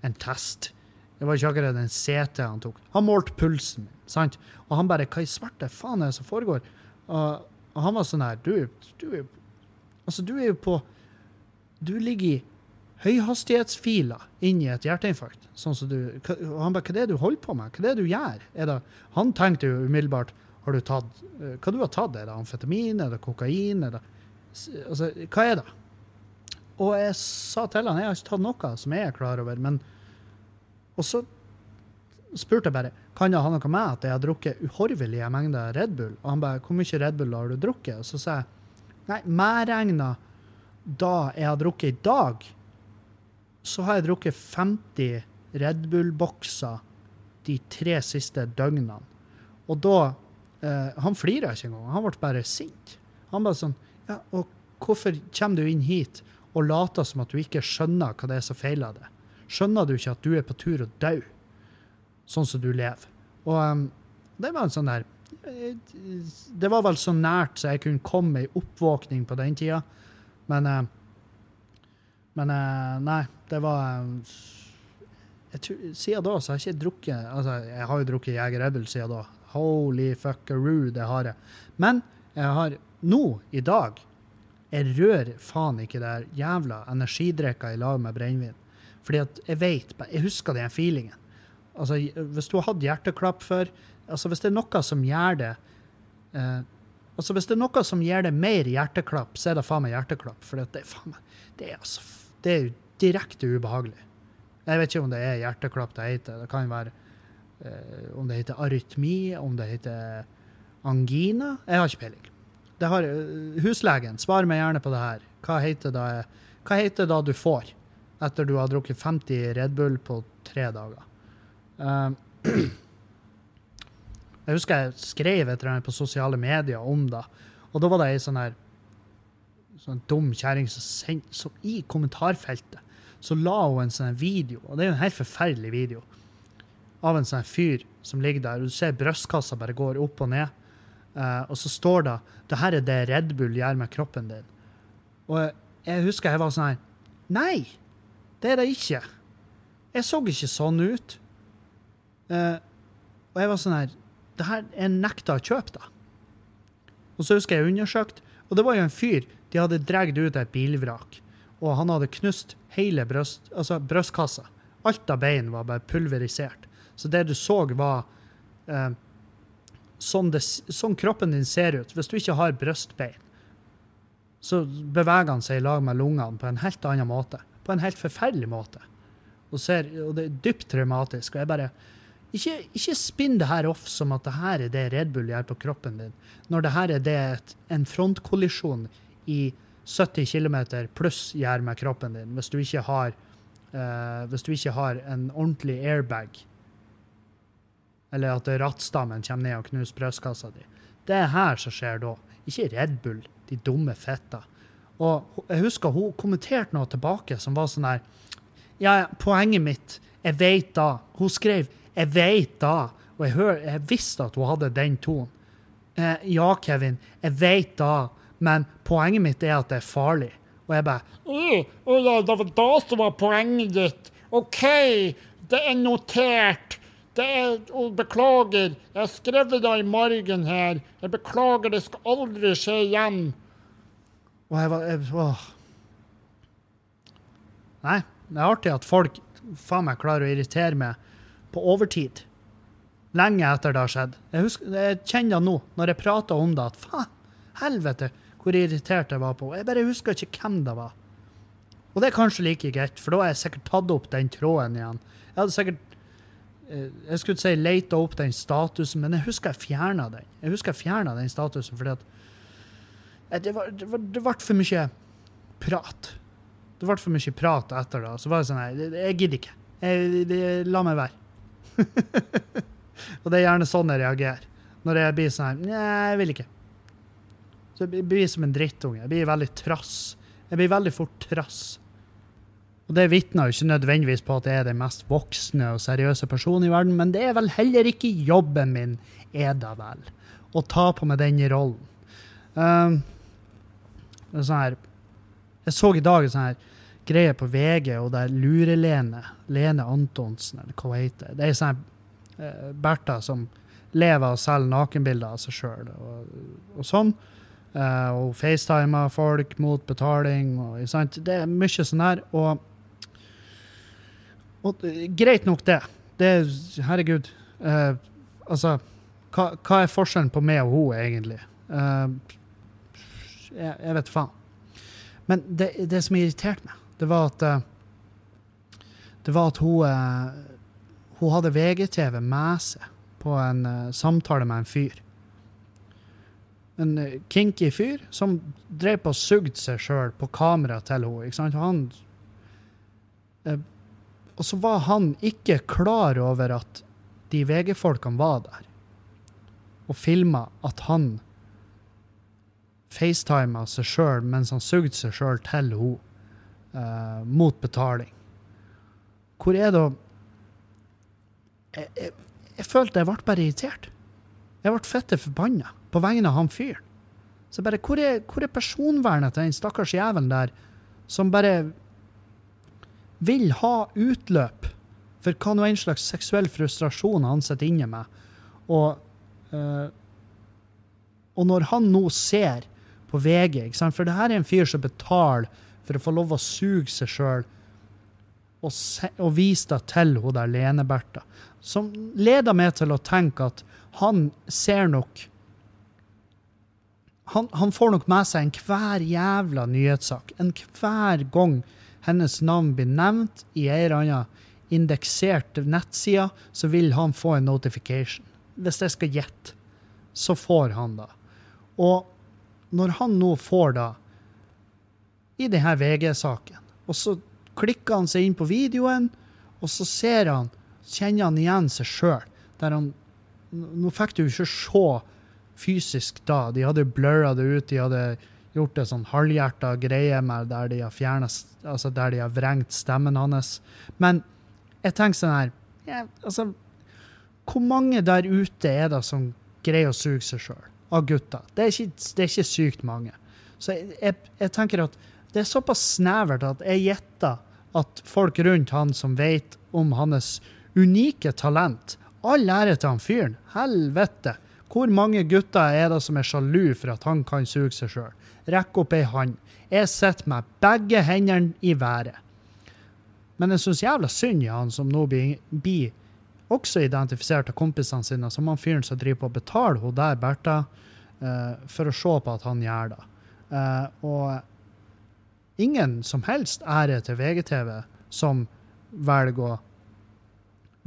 En test. Det var ikke akkurat en CT han tok. Han målte pulsen sant? Og han bare Hva i svarte faen er det som foregår? Og, og han var sånn her Du, du Altså, du er jo på Du ligger i høyhastighetsfiler inn i et hjerteinfarkt. Sånn som du Og han bare Hva er det du holder på med? Hva er det du gjør? Det, han tenkte jo umiddelbart Har du tatt eh, Hva du har tatt? Er det amfetamin? Er det kokain? Er det Altså, hva er det? Og jeg sa til han jeg har ikke tatt noe som jeg er klar over, men Og så spurte jeg bare kan det ha noe med at jeg har drukket uhorvelige mengder Red Bull. Og han bare hvor mye Red Bull har du drukket? Og så sa jeg nei, medregna da jeg har drukket i dag, så har jeg drukket 50 Red Bull-bokser de tre siste døgnene. Og da eh, Han flira ikke engang, han ble bare sint. Han bare sånn Ja, og hvorfor kommer du inn hit og later som at du ikke skjønner hva det er som feiler deg? Skjønner du ikke at du er på tur å dø, sånn som du lever? Og um, det var en sånn der eh, Det var vel så nært så jeg kunne komme ei oppvåkning på den tida, men eh, Men eh, nei, det var eh, jeg Siden da så har jeg ikke drukket Altså, jeg har jo drukket Jeger Red siden da. Holy fuckaroo, det har jeg. Men jeg har nå, i dag Jeg rører faen ikke det der jævla energidrikka i lag med brennevin. Fordi at jeg vet, jeg husker den feelingen. Altså, hvis du har hatt hjerteklapp før altså Hvis det er noe som gjør det eh, altså Hvis det er noe som gir det mer hjerteklapp, så er det faen meg hjerteklapp. For det, er faen meg, det, er altså, det er jo direkte ubehagelig. Jeg vet ikke om det er hjerteklapp det heter. Det kan være eh, om det heter arytmi, om det heter angina. Jeg har ikke peiling. Har, eh, huslegen, svar meg gjerne på det her. Hva heter det, hva heter det du får etter du har drukket 50 Red Bull på tre dager? Eh, jeg husker jeg skrev et eller annet på sosiale medier om det, og da var det ei sånn her sånn dum kjerring som som I kommentarfeltet så la hun en sånn video, og det er jo en helt forferdelig video, av en sånn fyr som ligger der, og du ser brystkassa bare går opp og ned, uh, og så står det det her er det Red Bull gjør med kroppen din. Og jeg husker jeg var sånn her Nei, det er det ikke. Jeg så ikke sånn ut. Uh, Og jeg var sånn her Det her er nekta å kjøpe da. Og så husker jeg undersøkt, og det var jo en fyr De hadde dratt ut et bilvrak, og han hadde knust hele brøst, altså brystkassa. Alt av bein var bare pulverisert. Så det du så, var eh, sånn, det, sånn kroppen din ser ut. Hvis du ikke har brystbein, så beveger han seg i lag med lungene på en helt annen måte. På en helt forferdelig måte. Og, ser, og det er dypt traumatisk. Og jeg bare Ikke, ikke spinn det her off som at det her er det Red Bull gjør på kroppen din, når det her er det et, en frontkollisjon i 70 km pluss gjør med kroppen din, hvis du ikke har uh, hvis du ikke har en ordentlig airbag. Eller at rattstammen kommer ned og knuser brystkassa di. Det er her som skjer da. Ikke Red Bull, de dumme fetta. Og jeg husker hun kommenterte noe tilbake som var sånn her ja, poenget mitt Jeg veit da. Hun skrev 'Jeg veit da', og jeg, hør, jeg visste at hun hadde den tonen. Eh, ja, Kevin, jeg veit da, men poenget mitt er at det er farlig. Og jeg bare å ja, det var da som var poenget ditt. OK, det er notert. Det er å, Beklager, jeg har skrevet det i margen her. Jeg beklager, det skal aldri skje igjen. Og jeg var jeg, åh. Nei, det er artig at folk faen meg klarer å irritere meg på overtid. Lenge etter det har skjedd. Jeg, husker, jeg kjenner nå, når jeg prater om det, at faen, helvete, hvor irritert jeg var på. Jeg bare husker ikke hvem det var. Og det er kanskje like greit, for da har jeg sikkert tatt opp den tråden igjen. Jeg hadde sikkert eh, Jeg skulle si leita opp den statusen, men jeg husker jeg fjerna den. Jeg husker jeg fjerna den statusen fordi at Eh, det var, det, var, det ble for mye prat. Det ble for mye prat etter det. Så var det sånn Nei, jeg gidder ikke. Jeg, det, la meg være. og det er gjerne sånn jeg reagerer. Når jeg blir sånn Nei, jeg vil ikke. Så jeg blir som en drittunge. Jeg blir veldig trass. Jeg blir veldig fort trass. Og det vitner jo ikke nødvendigvis på at jeg er den mest voksne og seriøse personen i verden, men det er vel heller ikke jobben min, er det vel, å ta på meg den rollen. Um, det er sånn her Jeg så i dag en sånn her greie på VG, og det er Lure-Lene, Lene Antonsen, eller hva hun heter. Det er sånn her eh, Bertha som lever og selger nakenbilder av seg sjøl, og, og sånn. Eh, og facetimer folk mot betaling, og. Det er mye sånn her, og og greit nok, det. Det er Herregud. Eh, altså, hva, hva er forskjellen på meg og hun, egentlig? Eh, jeg, jeg vet faen. Men det, det som irriterte meg, det var at eh, Det var at hun eh, Hun hadde VGTV med seg på en samtale med en fyr. En eh, kinky fyr som drev på og sugde seg sjøl på kameraet til henne. Ikke sant? Han eh, og så var han ikke klar over at de VG-folkene var der, og filma at han facetima seg sjøl mens han sugde seg sjøl til henne, eh, mot betaling. Hvor er da jeg, jeg, jeg følte jeg ble bare irritert. Jeg ble fette forbanna på vegne av han fyren. Så bare, hvor er, hvor er personvernet til den stakkars jævelen der som bare vil ha utløp for hva nå en slags seksuell frustrasjon han sitter inne med. Og, eh, og når han nå ser på VG, for det her er en fyr som betaler for å få lov å suge seg sjøl og, se, og vise det til hun der Lene-Bertha, som leder meg til å tenke at han ser nok han, han får nok med seg enhver jævla nyhetssak. Enhver gang hennes navn blir nevnt i ei eller annen indeksert nettside, så vil han få en notification. Hvis jeg skal gjette, så får han det. Og når han nå får det i denne VG-saken, og så klikker han seg inn på videoen, og så ser han, kjenner han igjen seg sjøl. Der han Nå fikk du ikke se fysisk da. De hadde blurra det ut. De hadde gjort en sånn halvhjerta greie med der de har fjernet, altså der de har vrengt stemmen hans. Men jeg tenker sånn her ja, altså, Hvor mange der ute er det som greier å suge seg sjøl? Av gutter. Det er, ikke, det er ikke sykt mange. Så jeg, jeg, jeg tenker at det er såpass snevert at jeg gjetter at folk rundt han som vet om hans unike talent, All ære til han fyren. Helvete. Hvor mange gutter er det som er sjalu for at han kan suge seg sjøl? Rekk opp ei hånd. Jeg sitter med begge hendene i været. Men jeg syns jævla synd i han som nå blir, blir også identifisert av kompisene sine som han fyren som driver på å betale hun der Bertha uh, for å se på at han gjør det. Uh, og ingen som helst ære til VGTV som velger å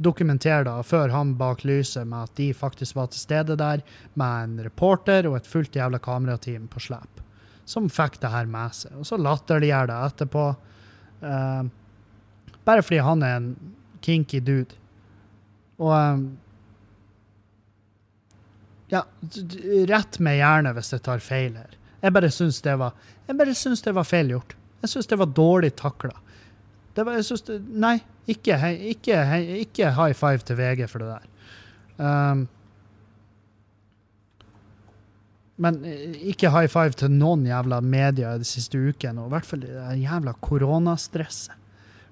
dokumentere det før han bak lyset med at de faktisk var til stede der med en reporter og et fullt jævla kamerateam på slep, som fikk det her med seg. Og så latterliggjør det etterpå. Uh, bare fordi han er en kinky dude. Og um, Ja, rett meg gjerne hvis jeg tar feil her. Jeg bare syns det var Jeg bare syns det var feil gjort. Jeg syns det var dårlig takla. Jeg synes det, nei, ikke, ikke, ikke high five til VG for det der. Um, men eh, ikke high five til noen jævla medier de siste ukene, og i hvert fall det jævla koronastresset.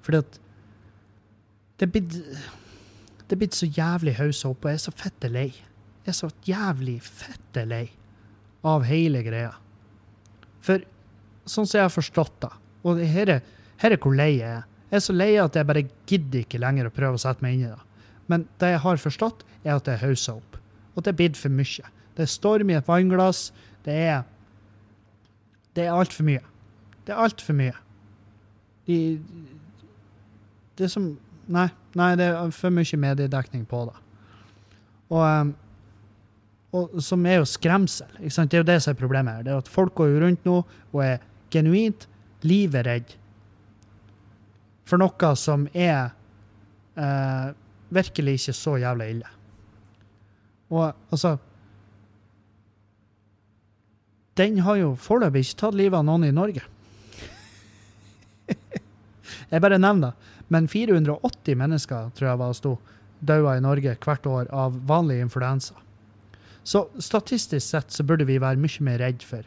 Fordi at det er blitt så jævlig haussa opp, og jeg er så fette lei. Jeg er så jævlig fette lei av hele greia. For sånn som jeg har forstått det, og her er, her er hvor lei jeg er. Jeg er så lei at jeg bare gidder ikke lenger å prøve å sette meg inn i det. Men det jeg har forstått, er at det er haussa opp. Og det er blitt for mye. Det er storm i et vannglass. Det er Det er altfor mye. Det er altfor mye. De, det er som Nei, nei, det er for mye mediedekning på det. Og, um, og som er jo skremsel. Det er jo det som er problemet her. Det er at folk går rundt nå og er genuint livredd for noe som er eh, virkelig ikke så jævla ille. Og altså Den har jo foreløpig ikke tatt livet av noen i Norge. Jeg bare nevner det. Men 480 mennesker tror jeg var sto daua i Norge hvert år av vanlig influensa. Så statistisk sett så burde vi være mye mer redd for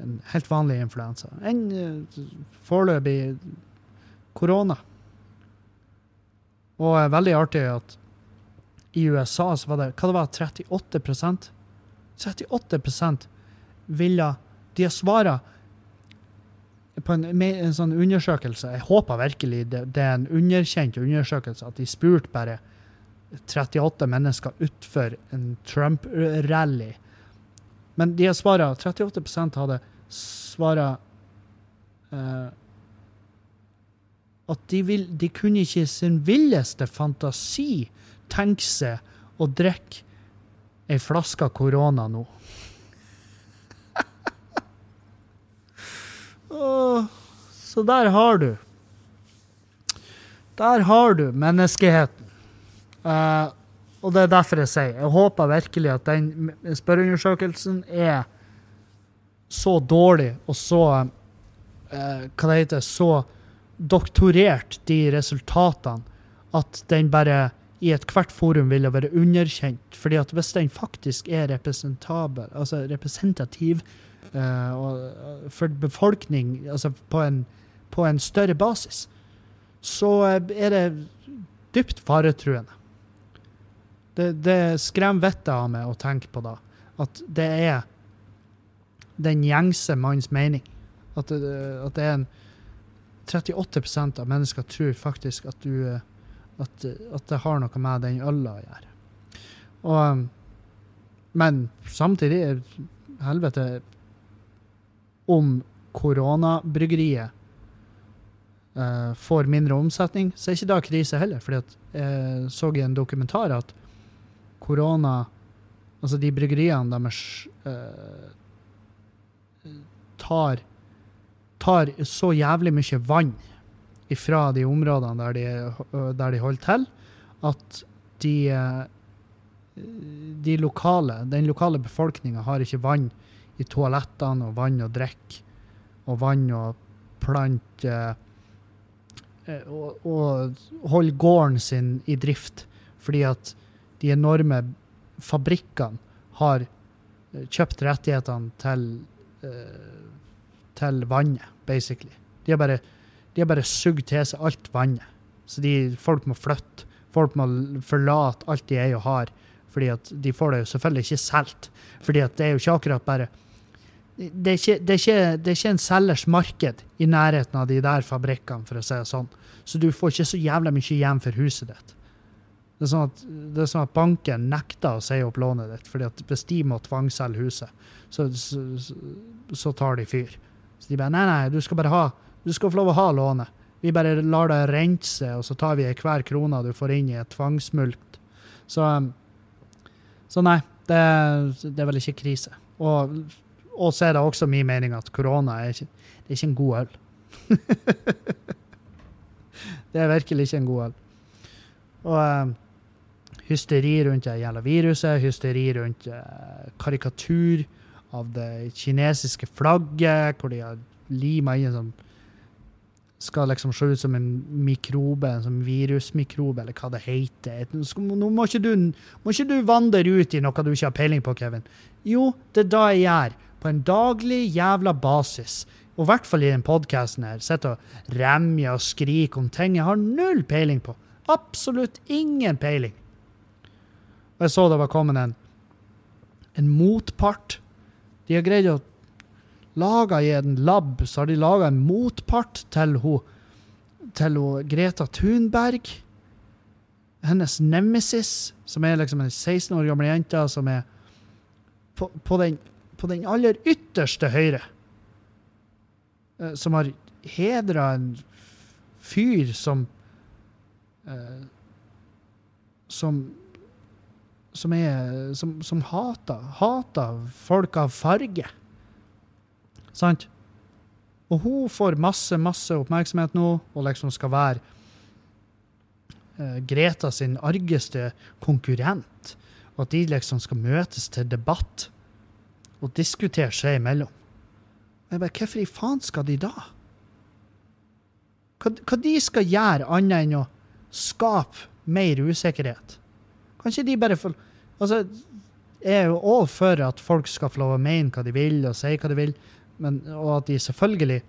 en helt vanlig influensa enn eh, foreløpig korona. Og eh, veldig artig at i USA så var det hva det var, 38% 38% ville De har svara på en, en sånn undersøkelse Jeg håper virkelig det, det er en underkjent undersøkelse, at de spurte bare 38 mennesker utfor en Trump-rally. Men de har svara 38% hadde svara eh, at de, vil, de kunne ikke i sin villeste fantasi tenke seg å drikke ei flaske korona nå. Så der har du. Der har du menneskeheten. Uh, og det er derfor jeg sier jeg håper virkelig at den spørreundersøkelsen er så dårlig og så uh, Hva det heter Så doktorert, de resultatene, at den bare i ethvert forum ville være underkjent. fordi at hvis den faktisk er representabel, altså representativ uh, for befolkning altså på en, på en større basis, så eh, er det dypt faretruende. Det, det skremmer vettet av meg å tenke på da. At det er den gjengse manns mening. At det, at det er en 38% av mennesker tror faktisk at du eh, at, at det har noe med den øla å gjøre. Og, um, men samtidig helvete Om koronabryggeriet eh, får mindre omsetning, så er ikke det krise heller. fordi jeg så i en dokumentar at korona Altså de bryggeriene deres eh, tar tar så jævlig mye vann ifra de områdene der de, der de holder til, at de, eh, de lokale, den lokale befolkninga har ikke vann i toalettene og vann å drikke og vann å plante eh, og, og holde gården sin i drift, fordi at de enorme fabrikkene har eh, kjøpt rettighetene til, eh, til vannet, basically. De har bare, de har bare sugd til seg alt vannet. Så de, folk må flytte. folk må forlate alt de eier og har, fordi at de får det jo selvfølgelig ikke solgt. Fordi at det er jo ikke akkurat bare det er, ikke, det, er ikke, det er ikke en selgers marked i nærheten av de der fabrikkene, for å si det sånn. Så du får ikke så jævla mye igjen for huset ditt. Det er sånn at, er sånn at banken nekter å si opp lånet ditt, fordi at hvis de må tvangsselge huset, så, så, så tar de fyr. Så de bare Nei, nei, du skal bare ha Du skal få lov å ha lånet. Vi bare lar det rense, og så tar vi hver krone du får inn i et tvangsmulkt. Så, um, så nei, det, det er vel ikke krise. Og, og så er det også min mening at korona er ikke, det er ikke en god øl. det er virkelig ikke en god øl. Og um, hysteri rundt det jævla viruset, hysteri rundt uh, karikatur av det kinesiske flagget, hvor de har lima inn en sånn skal liksom se ut som en mikrobe, en sånn virusmikrobe, eller hva det heter. Nå må ikke, du, må ikke du vandre ut i noe du ikke har peiling på, Kevin. Jo, det er da jeg gjør. På en daglig jævla basis. Og i hvert fall i den podkasten her. Sitter og remjer og skriker om ting jeg har null peiling på. Absolutt ingen peiling. Og jeg så det var kommet en, en motpart. De har greid å lage i en lab, så har de laga en motpart til hun, til hun Greta Thunberg. Hennes nemesis, som er liksom en 16 år gammel jente som er på, på, den, på den aller ytterste høyre. Eh, Som har hedra en fyr som eh, Som som er Som, som hater, hater folk av farge. Sant? Og hun får masse, masse oppmerksomhet nå, og liksom skal være uh, Greta sin argeste konkurrent. Og at de liksom skal møtes til debatt og diskutere seg imellom. Jeg bare, Hvorfor i faen skal de da? Hva, hva de skal gjøre annet enn å skape mer usikkerhet? Kan ikke de bare får Altså, jeg er jo all for at folk skal få lov å mene hva de vil, og si hva de vil, men, og at de selvfølgelig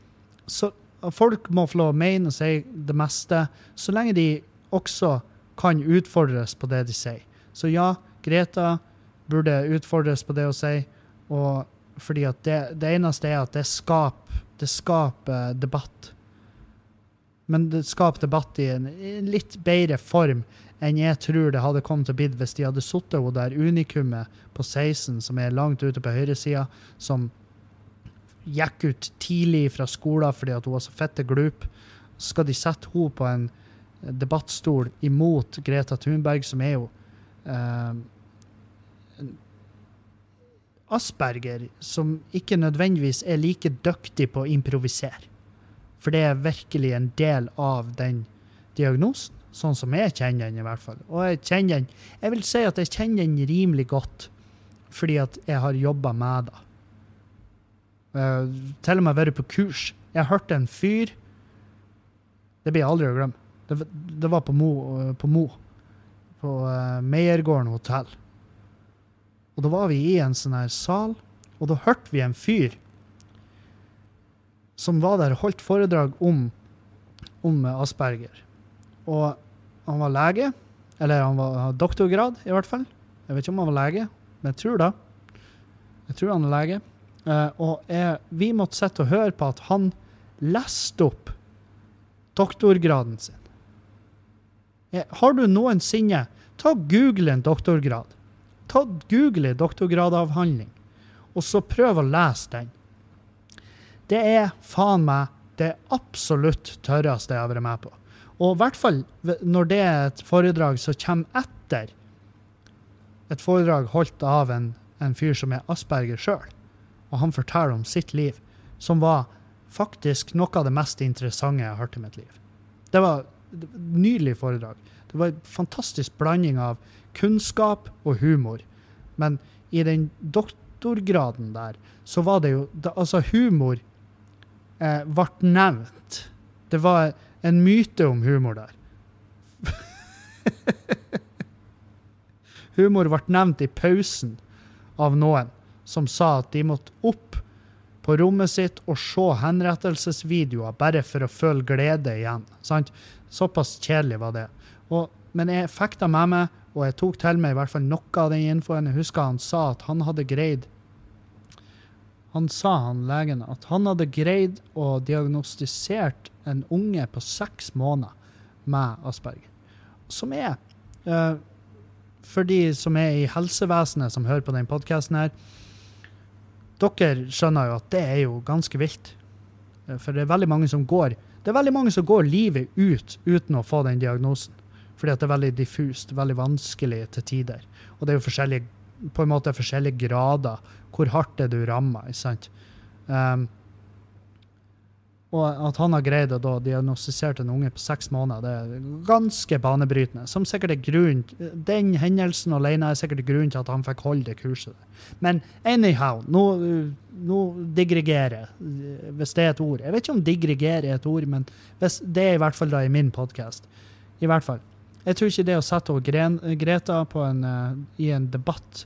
så, Folk må få lov å mene og si det meste, så lenge de også kan utfordres på det de sier. Så ja, Greta burde utfordres på det å si, og fordi at det, det eneste er at det skaper, det skaper debatt. Men det skaper debatt i en litt bedre form enn jeg tror det hadde kommet til å bli hvis de hadde sittet hun der unikummet på 16, som er langt ute på høyresida, som gikk ut tidlig fra skolen fordi hun var så fette glup. Så skal de sette henne på en debattstol imot Greta Thunberg, som er jo eh, Asperger, som ikke nødvendigvis er like dyktig på å improvisere. For det er virkelig en del av den diagnosen, sånn som jeg kjenner den i hvert fall. Og jeg kjenner den, jeg vil si at jeg kjenner den rimelig godt, fordi at jeg har jobba med det. Uh, til og med vært på kurs. Jeg hørte en fyr Det blir jeg aldri å glemme. Det, det var på Mo. eh, På, Mo, på uh, Meiergården hotell. Og da var vi i en sånn her sal, og da hørte vi en fyr som var der og holdt foredrag om, om eh, Asperger. Og han var lege, eller han var doktorgrad i hvert fall. Jeg vet ikke om han var lege, men jeg tror det. Jeg tror han er lege. Uh, og jeg, vi måtte sitte og høre på at han leste opp doktorgraden sin. Jeg, har du noensinne Ta Google en doktorgrad. Ta Google en doktorgradavhandling, og så prøv å lese den. Det er faen meg det absolutt tørreste jeg har vært med på. Og i hvert fall når det er et foredrag som kommer etter et foredrag holdt av en, en fyr som er Asperger sjøl, og han forteller om sitt liv, som var faktisk noe av det mest interessante jeg har hørt i mitt liv. Det var et nydelig foredrag. Det var en fantastisk blanding av kunnskap og humor. Men i den doktorgraden der, så var det jo det, Altså, humor eh, ble nevnt. Det var en myte om humor der. humor ble nevnt i pausen av noen som sa at de måtte opp på rommet sitt og se henrettelsesvideoer bare for å føle glede igjen. Sant? Såpass kjedelig var det. Og men jeg fikk det med meg, og jeg tok til meg i hvert fall noe av den infoen. Jeg husker han sa at han hadde greid Han sa, han legen, at han hadde greid å diagnostisert en unge på seks måneder med Asperger. Som er uh, For de som er i helsevesenet, som hører på den podkasten her, dere skjønner jo at det er jo ganske vilt. Eh, For det er veldig mange som går det er veldig mange som går livet ut uten å få den diagnosen. Fordi at det er veldig diffust, veldig vanskelig til tider. Og det er jo forskjellige, på en måte forskjellige grader. Hvor hardt er du ramma? Um, og at han har greid å da diagnostisere en unge på seks måneder, det er ganske banebrytende. Som sikkert er grunn, Den hendelsen alene er sikkert grunnen til at han fikk holde det kurset. Men anyhow, nå, nå digregerer hvis det er et ord. Jeg vet ikke om digregere er et ord, men hvis, det er i hvert fall da i min podkast. I hvert fall. Jeg tror ikke det å sette Gren, Greta en, eh, i en debatt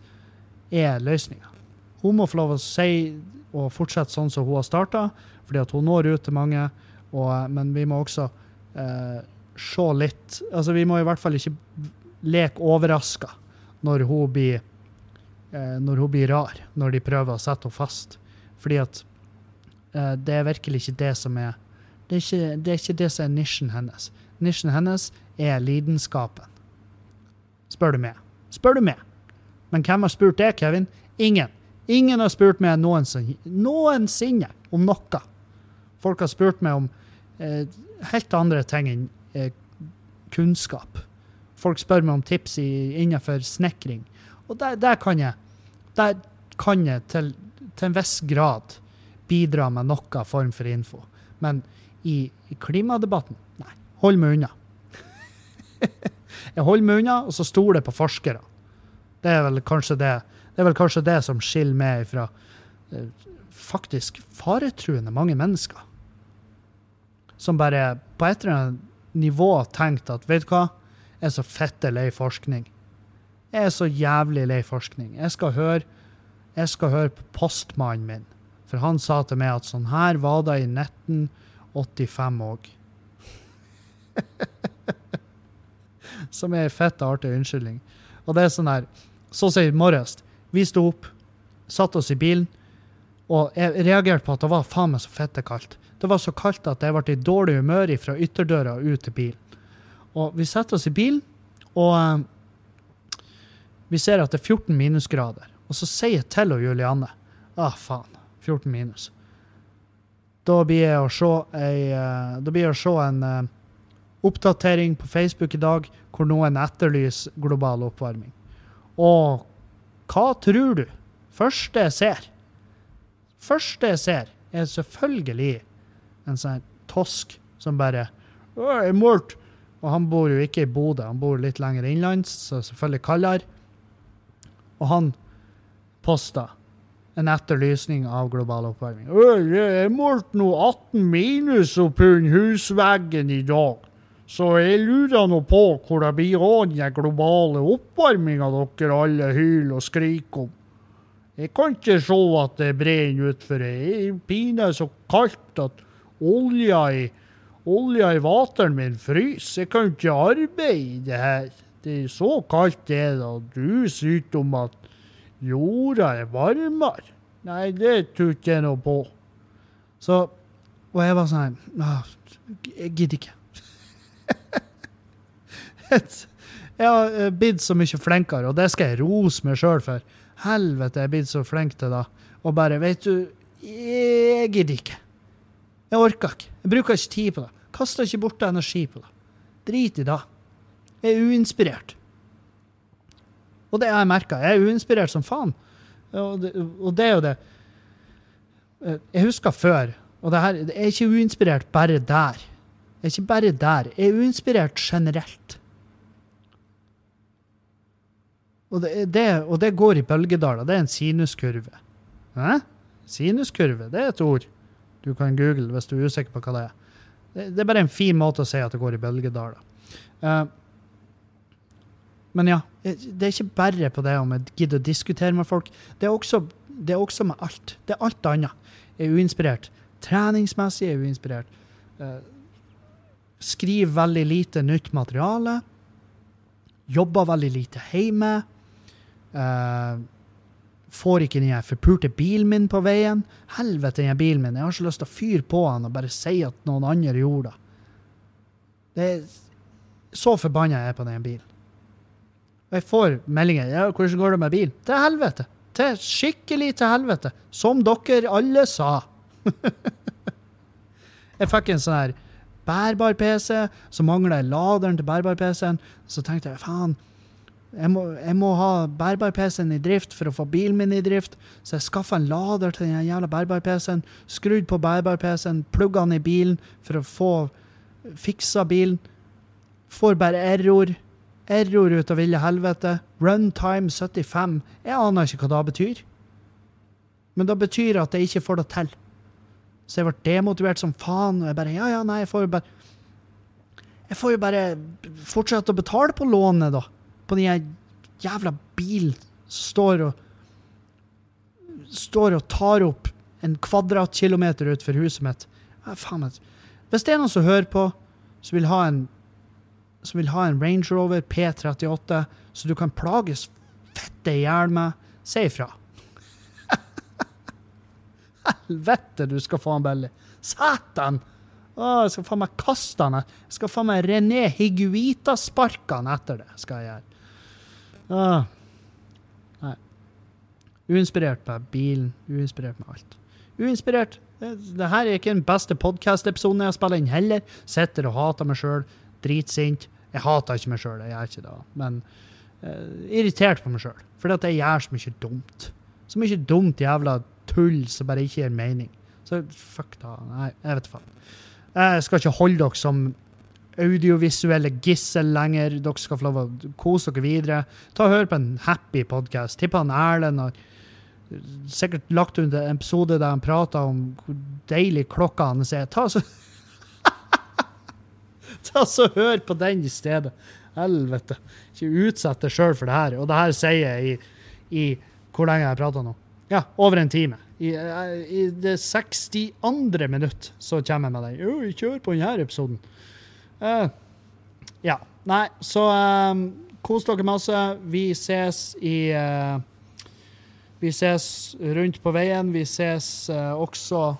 er løsninga. Hun må få lov å si og fortsette sånn som hun har starta, fordi at hun når ut til mange. Og, men vi må også eh, se litt Altså, vi må i hvert fall ikke leke overraska når hun blir eh, når hun blir rar, når de prøver å sette henne fast. Fordi at eh, det er virkelig ikke det som er det er, ikke, det er ikke det som er nisjen hennes. Nisjen hennes er lidenskapen. Spør du meg. Spør du meg. Men hvem har spurt det, Kevin? Ingen. Ingen har spurt meg noensinne, noensinne om noe. Folk har spurt meg om eh, helt andre ting enn eh, kunnskap. Folk spør meg om tips i, innenfor snekring. Og der, der kan jeg, der kan jeg til, til en viss grad bidra med noe form for info. Men i, i klimadebatten nei, hold meg unna. jeg holder meg unna, og så stoler jeg på forskere. Det er vel kanskje det, det, er vel kanskje det som skiller meg fra eh, faktisk faretruende mange mennesker. Som bare på et eller annet nivå tenkte at vet du hva, jeg er så fette lei forskning. Jeg er så jævlig lei forskning. Jeg skal høre, jeg skal høre på postmannen min. For han sa til meg at sånn her var det i 1985 òg. Som er en fett artig unnskyldning. Og det er sånn her Så sier morges. Vi sto opp, satte oss i bilen, og jeg reagerte på at det var faen meg så fette kaldt. Det var så kaldt at jeg ble i dårlig humør fra ytterdøra og ut til bilen. Og vi setter oss i bilen, og eh, vi ser at det er 14 minusgrader. Og så sier jeg til og Julianne Ah, faen. 14 minus. Da blir jeg å se, ei, eh, da blir jeg å se en eh, oppdatering på Facebook i dag hvor noen etterlyser global oppvarming. Og hva tror du? Første jeg ser Første jeg ser, er selvfølgelig en sånn tosk som bare er målt. Og han bor jo ikke i Bodø, han bor litt lenger innlands, så selvfølgelig kaldere. Og han posta en etterlysning av global oppvarming. «Øy, Jeg målte nå 18 minus oppunder husveggen i dag. Så jeg lurer nå på hvor det blir av den globale oppvarminga dere alle hyler og skriker om. Jeg kan ikke se at det brenner utfor. Det er pinadø så kaldt at olja i, olja i vateren min fryser. Jeg kan ikke arbeide i det her. Det er så kaldt det er og du syter om at jorda er varmere. Nei, det tror ikke jeg noe på. Så, og jeg var sånn «Ah, Jeg gidder ikke. Jeg har eh, blitt så mye flinkere, og det skal jeg rose meg sjøl for. Helvete, jeg er blitt så flink til det. Og bare, vet du, jeg gidder ikke. Jeg orker ikke. Jeg bruker ikke tid på det. Kaster ikke bort energi på det. Drit i det. Jeg er uinspirert. Og det har jeg merka. Jeg er uinspirert som faen. Og det, og det er jo det Eh, Jeg husker før, og det her jeg er ikke uinspirert bare der. Jeg er ikke bare der. Jeg er uinspirert generelt. Og det, det, og det går i bølgedaler. Det er en sinuskurve. Hæ? Sinuskurve, det er et ord du kan google hvis du er usikker på hva det er. Det, er bare en fin måte å si at det går i bølgedaler. Uh, men ja, det er ikke bare på det om jeg gidder å diskutere med folk. Det er også, det er også med alt. Det er alt annet. Jeg er uinspirert. Treningsmessig er jeg uinspirert. Uh, skriver veldig lite nytt materiale. Jobber veldig lite hjemme. Eh, får ikke den forpulte bilen min på veien. Helvete, den bilen min. Jeg har så lyst til å fyre på han og bare si at noen andre gjorde det. Det er så forbanna jeg er på den bilen. Og jeg får meldinger. Ja, 'Hvordan går det med bilen?' Til helvete. Til skikkelig til helvete. Som dere alle sa. jeg fikk en sånn her bærbar PC, så mangla jeg laderen til bærbar-PC-en. Så tenkte jeg faen, jeg må, jeg må ha bærbar-PC-en i drift for å få bilen min i drift. Så jeg skaffa en lader til den jævla bærbar-PC-en, skrudd på bærbar-PC-en, plugga den i bilen for å få fiksa bilen. Får bare error. Error ut av ville helvete. Runtime 75. Jeg aner ikke hva det betyr. Men det betyr at jeg ikke får det til. Så jeg ble demotivert som faen. Og jeg bare Ja, ja, nei, jeg får jo bare Jeg får jo bare fortsette å betale på lånet, da. På den jævla bilen som står og Står og tar opp en kvadratkilometer utenfor huset mitt. Ja, faen meg. Hvis det er noen som hører på, som vil ha en som vil ha en Range Rover P38, så du kan plages fette i hjel med, si ifra. Helvete, du skal få billig. Satan! Å, jeg skal faen meg kaste han. Jeg skal faen meg René Higuita-sparke han etter det. skal jeg gjøre. Åh. Nei. Uinspirert med bilen, uinspirert med alt. Uinspirert. Det her er ikke den beste podkast-episoden jeg spiller inn heller. Sitter og hater meg sjøl. Dritsint. Jeg hater ikke meg sjøl, jeg gjør ikke det. Men uh, irritert på meg sjøl. Fordi at jeg gjør så mye dumt. Så mye dumt jævla tull som bare ikke gir mening. Så fuck da. Nei, jeg vet faen. Jeg skal ikke holde dere som audiovisuelle gissel lenger. Dere skal få lov å kose dere videre. Ta og Hør på en happy podkast. Tipper han Erlend har sikkert lagt ut en episode der han prater om hvor deilig klokka hans er. Ta så Ta så Hør på den i stedet. Helvete. Ikke utsett deg sjøl for det her. Og det her sier jeg i, i Hvor lenge har jeg prata nå? Ja, over en time. I, I, det 62. minutt så kommer jeg med den. Kjør på denne episoden. Eh, ja. Nei, så um, kos dere masse. Vi ses i uh, Vi ses rundt på veien. Vi ses uh, også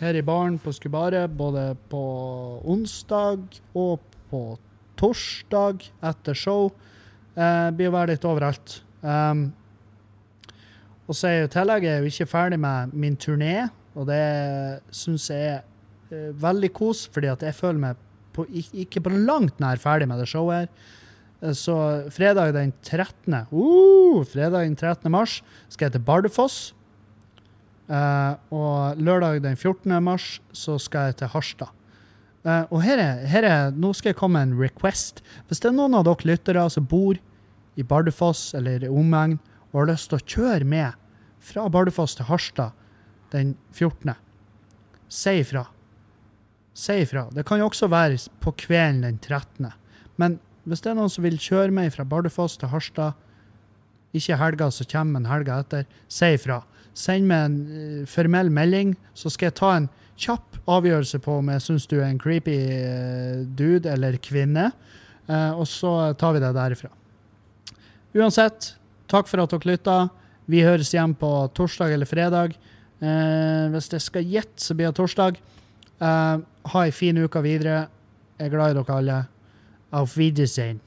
her i baren på Skubaret, både på onsdag og på torsdag etter show. Uh, blir å være litt overalt. Um, og så er jo tillegg er jeg jo ikke ferdig med min turné, og det syns jeg er veldig kos, fordi at jeg føler meg på, ikke på langt nær ferdig med det showet her. Eh, Så fredag den 13. Uh, fredag den 13. mars skal jeg til Bardufoss. Uh, og lørdag den 14. mars så skal jeg til Harstad. Uh, og her er, her er, nå skal jeg komme med en request. Hvis det er noen av dere lyttere som bor i Bardufoss eller i omegn og har lyst til å kjøre med fra Bardufoss til Harstad den 14., si ifra. Si ifra. Det kan jo også være på kvelden den 13. Men hvis det er noen som vil kjøre meg fra Bardufoss til Harstad, ikke helga som kommer, men helga etter, si ifra. Send meg en eh, formell melding, så skal jeg ta en kjapp avgjørelse på om jeg syns du er en creepy eh, dude eller kvinne, eh, og så tar vi det derifra. Uansett, takk for at dere lytta. Vi høres igjen på torsdag eller fredag. Hvis jeg skal gjette, så blir det torsdag. Eh, ha ei fin uke videre. Jeg er glad i dere alle. Auf Wiedersehen.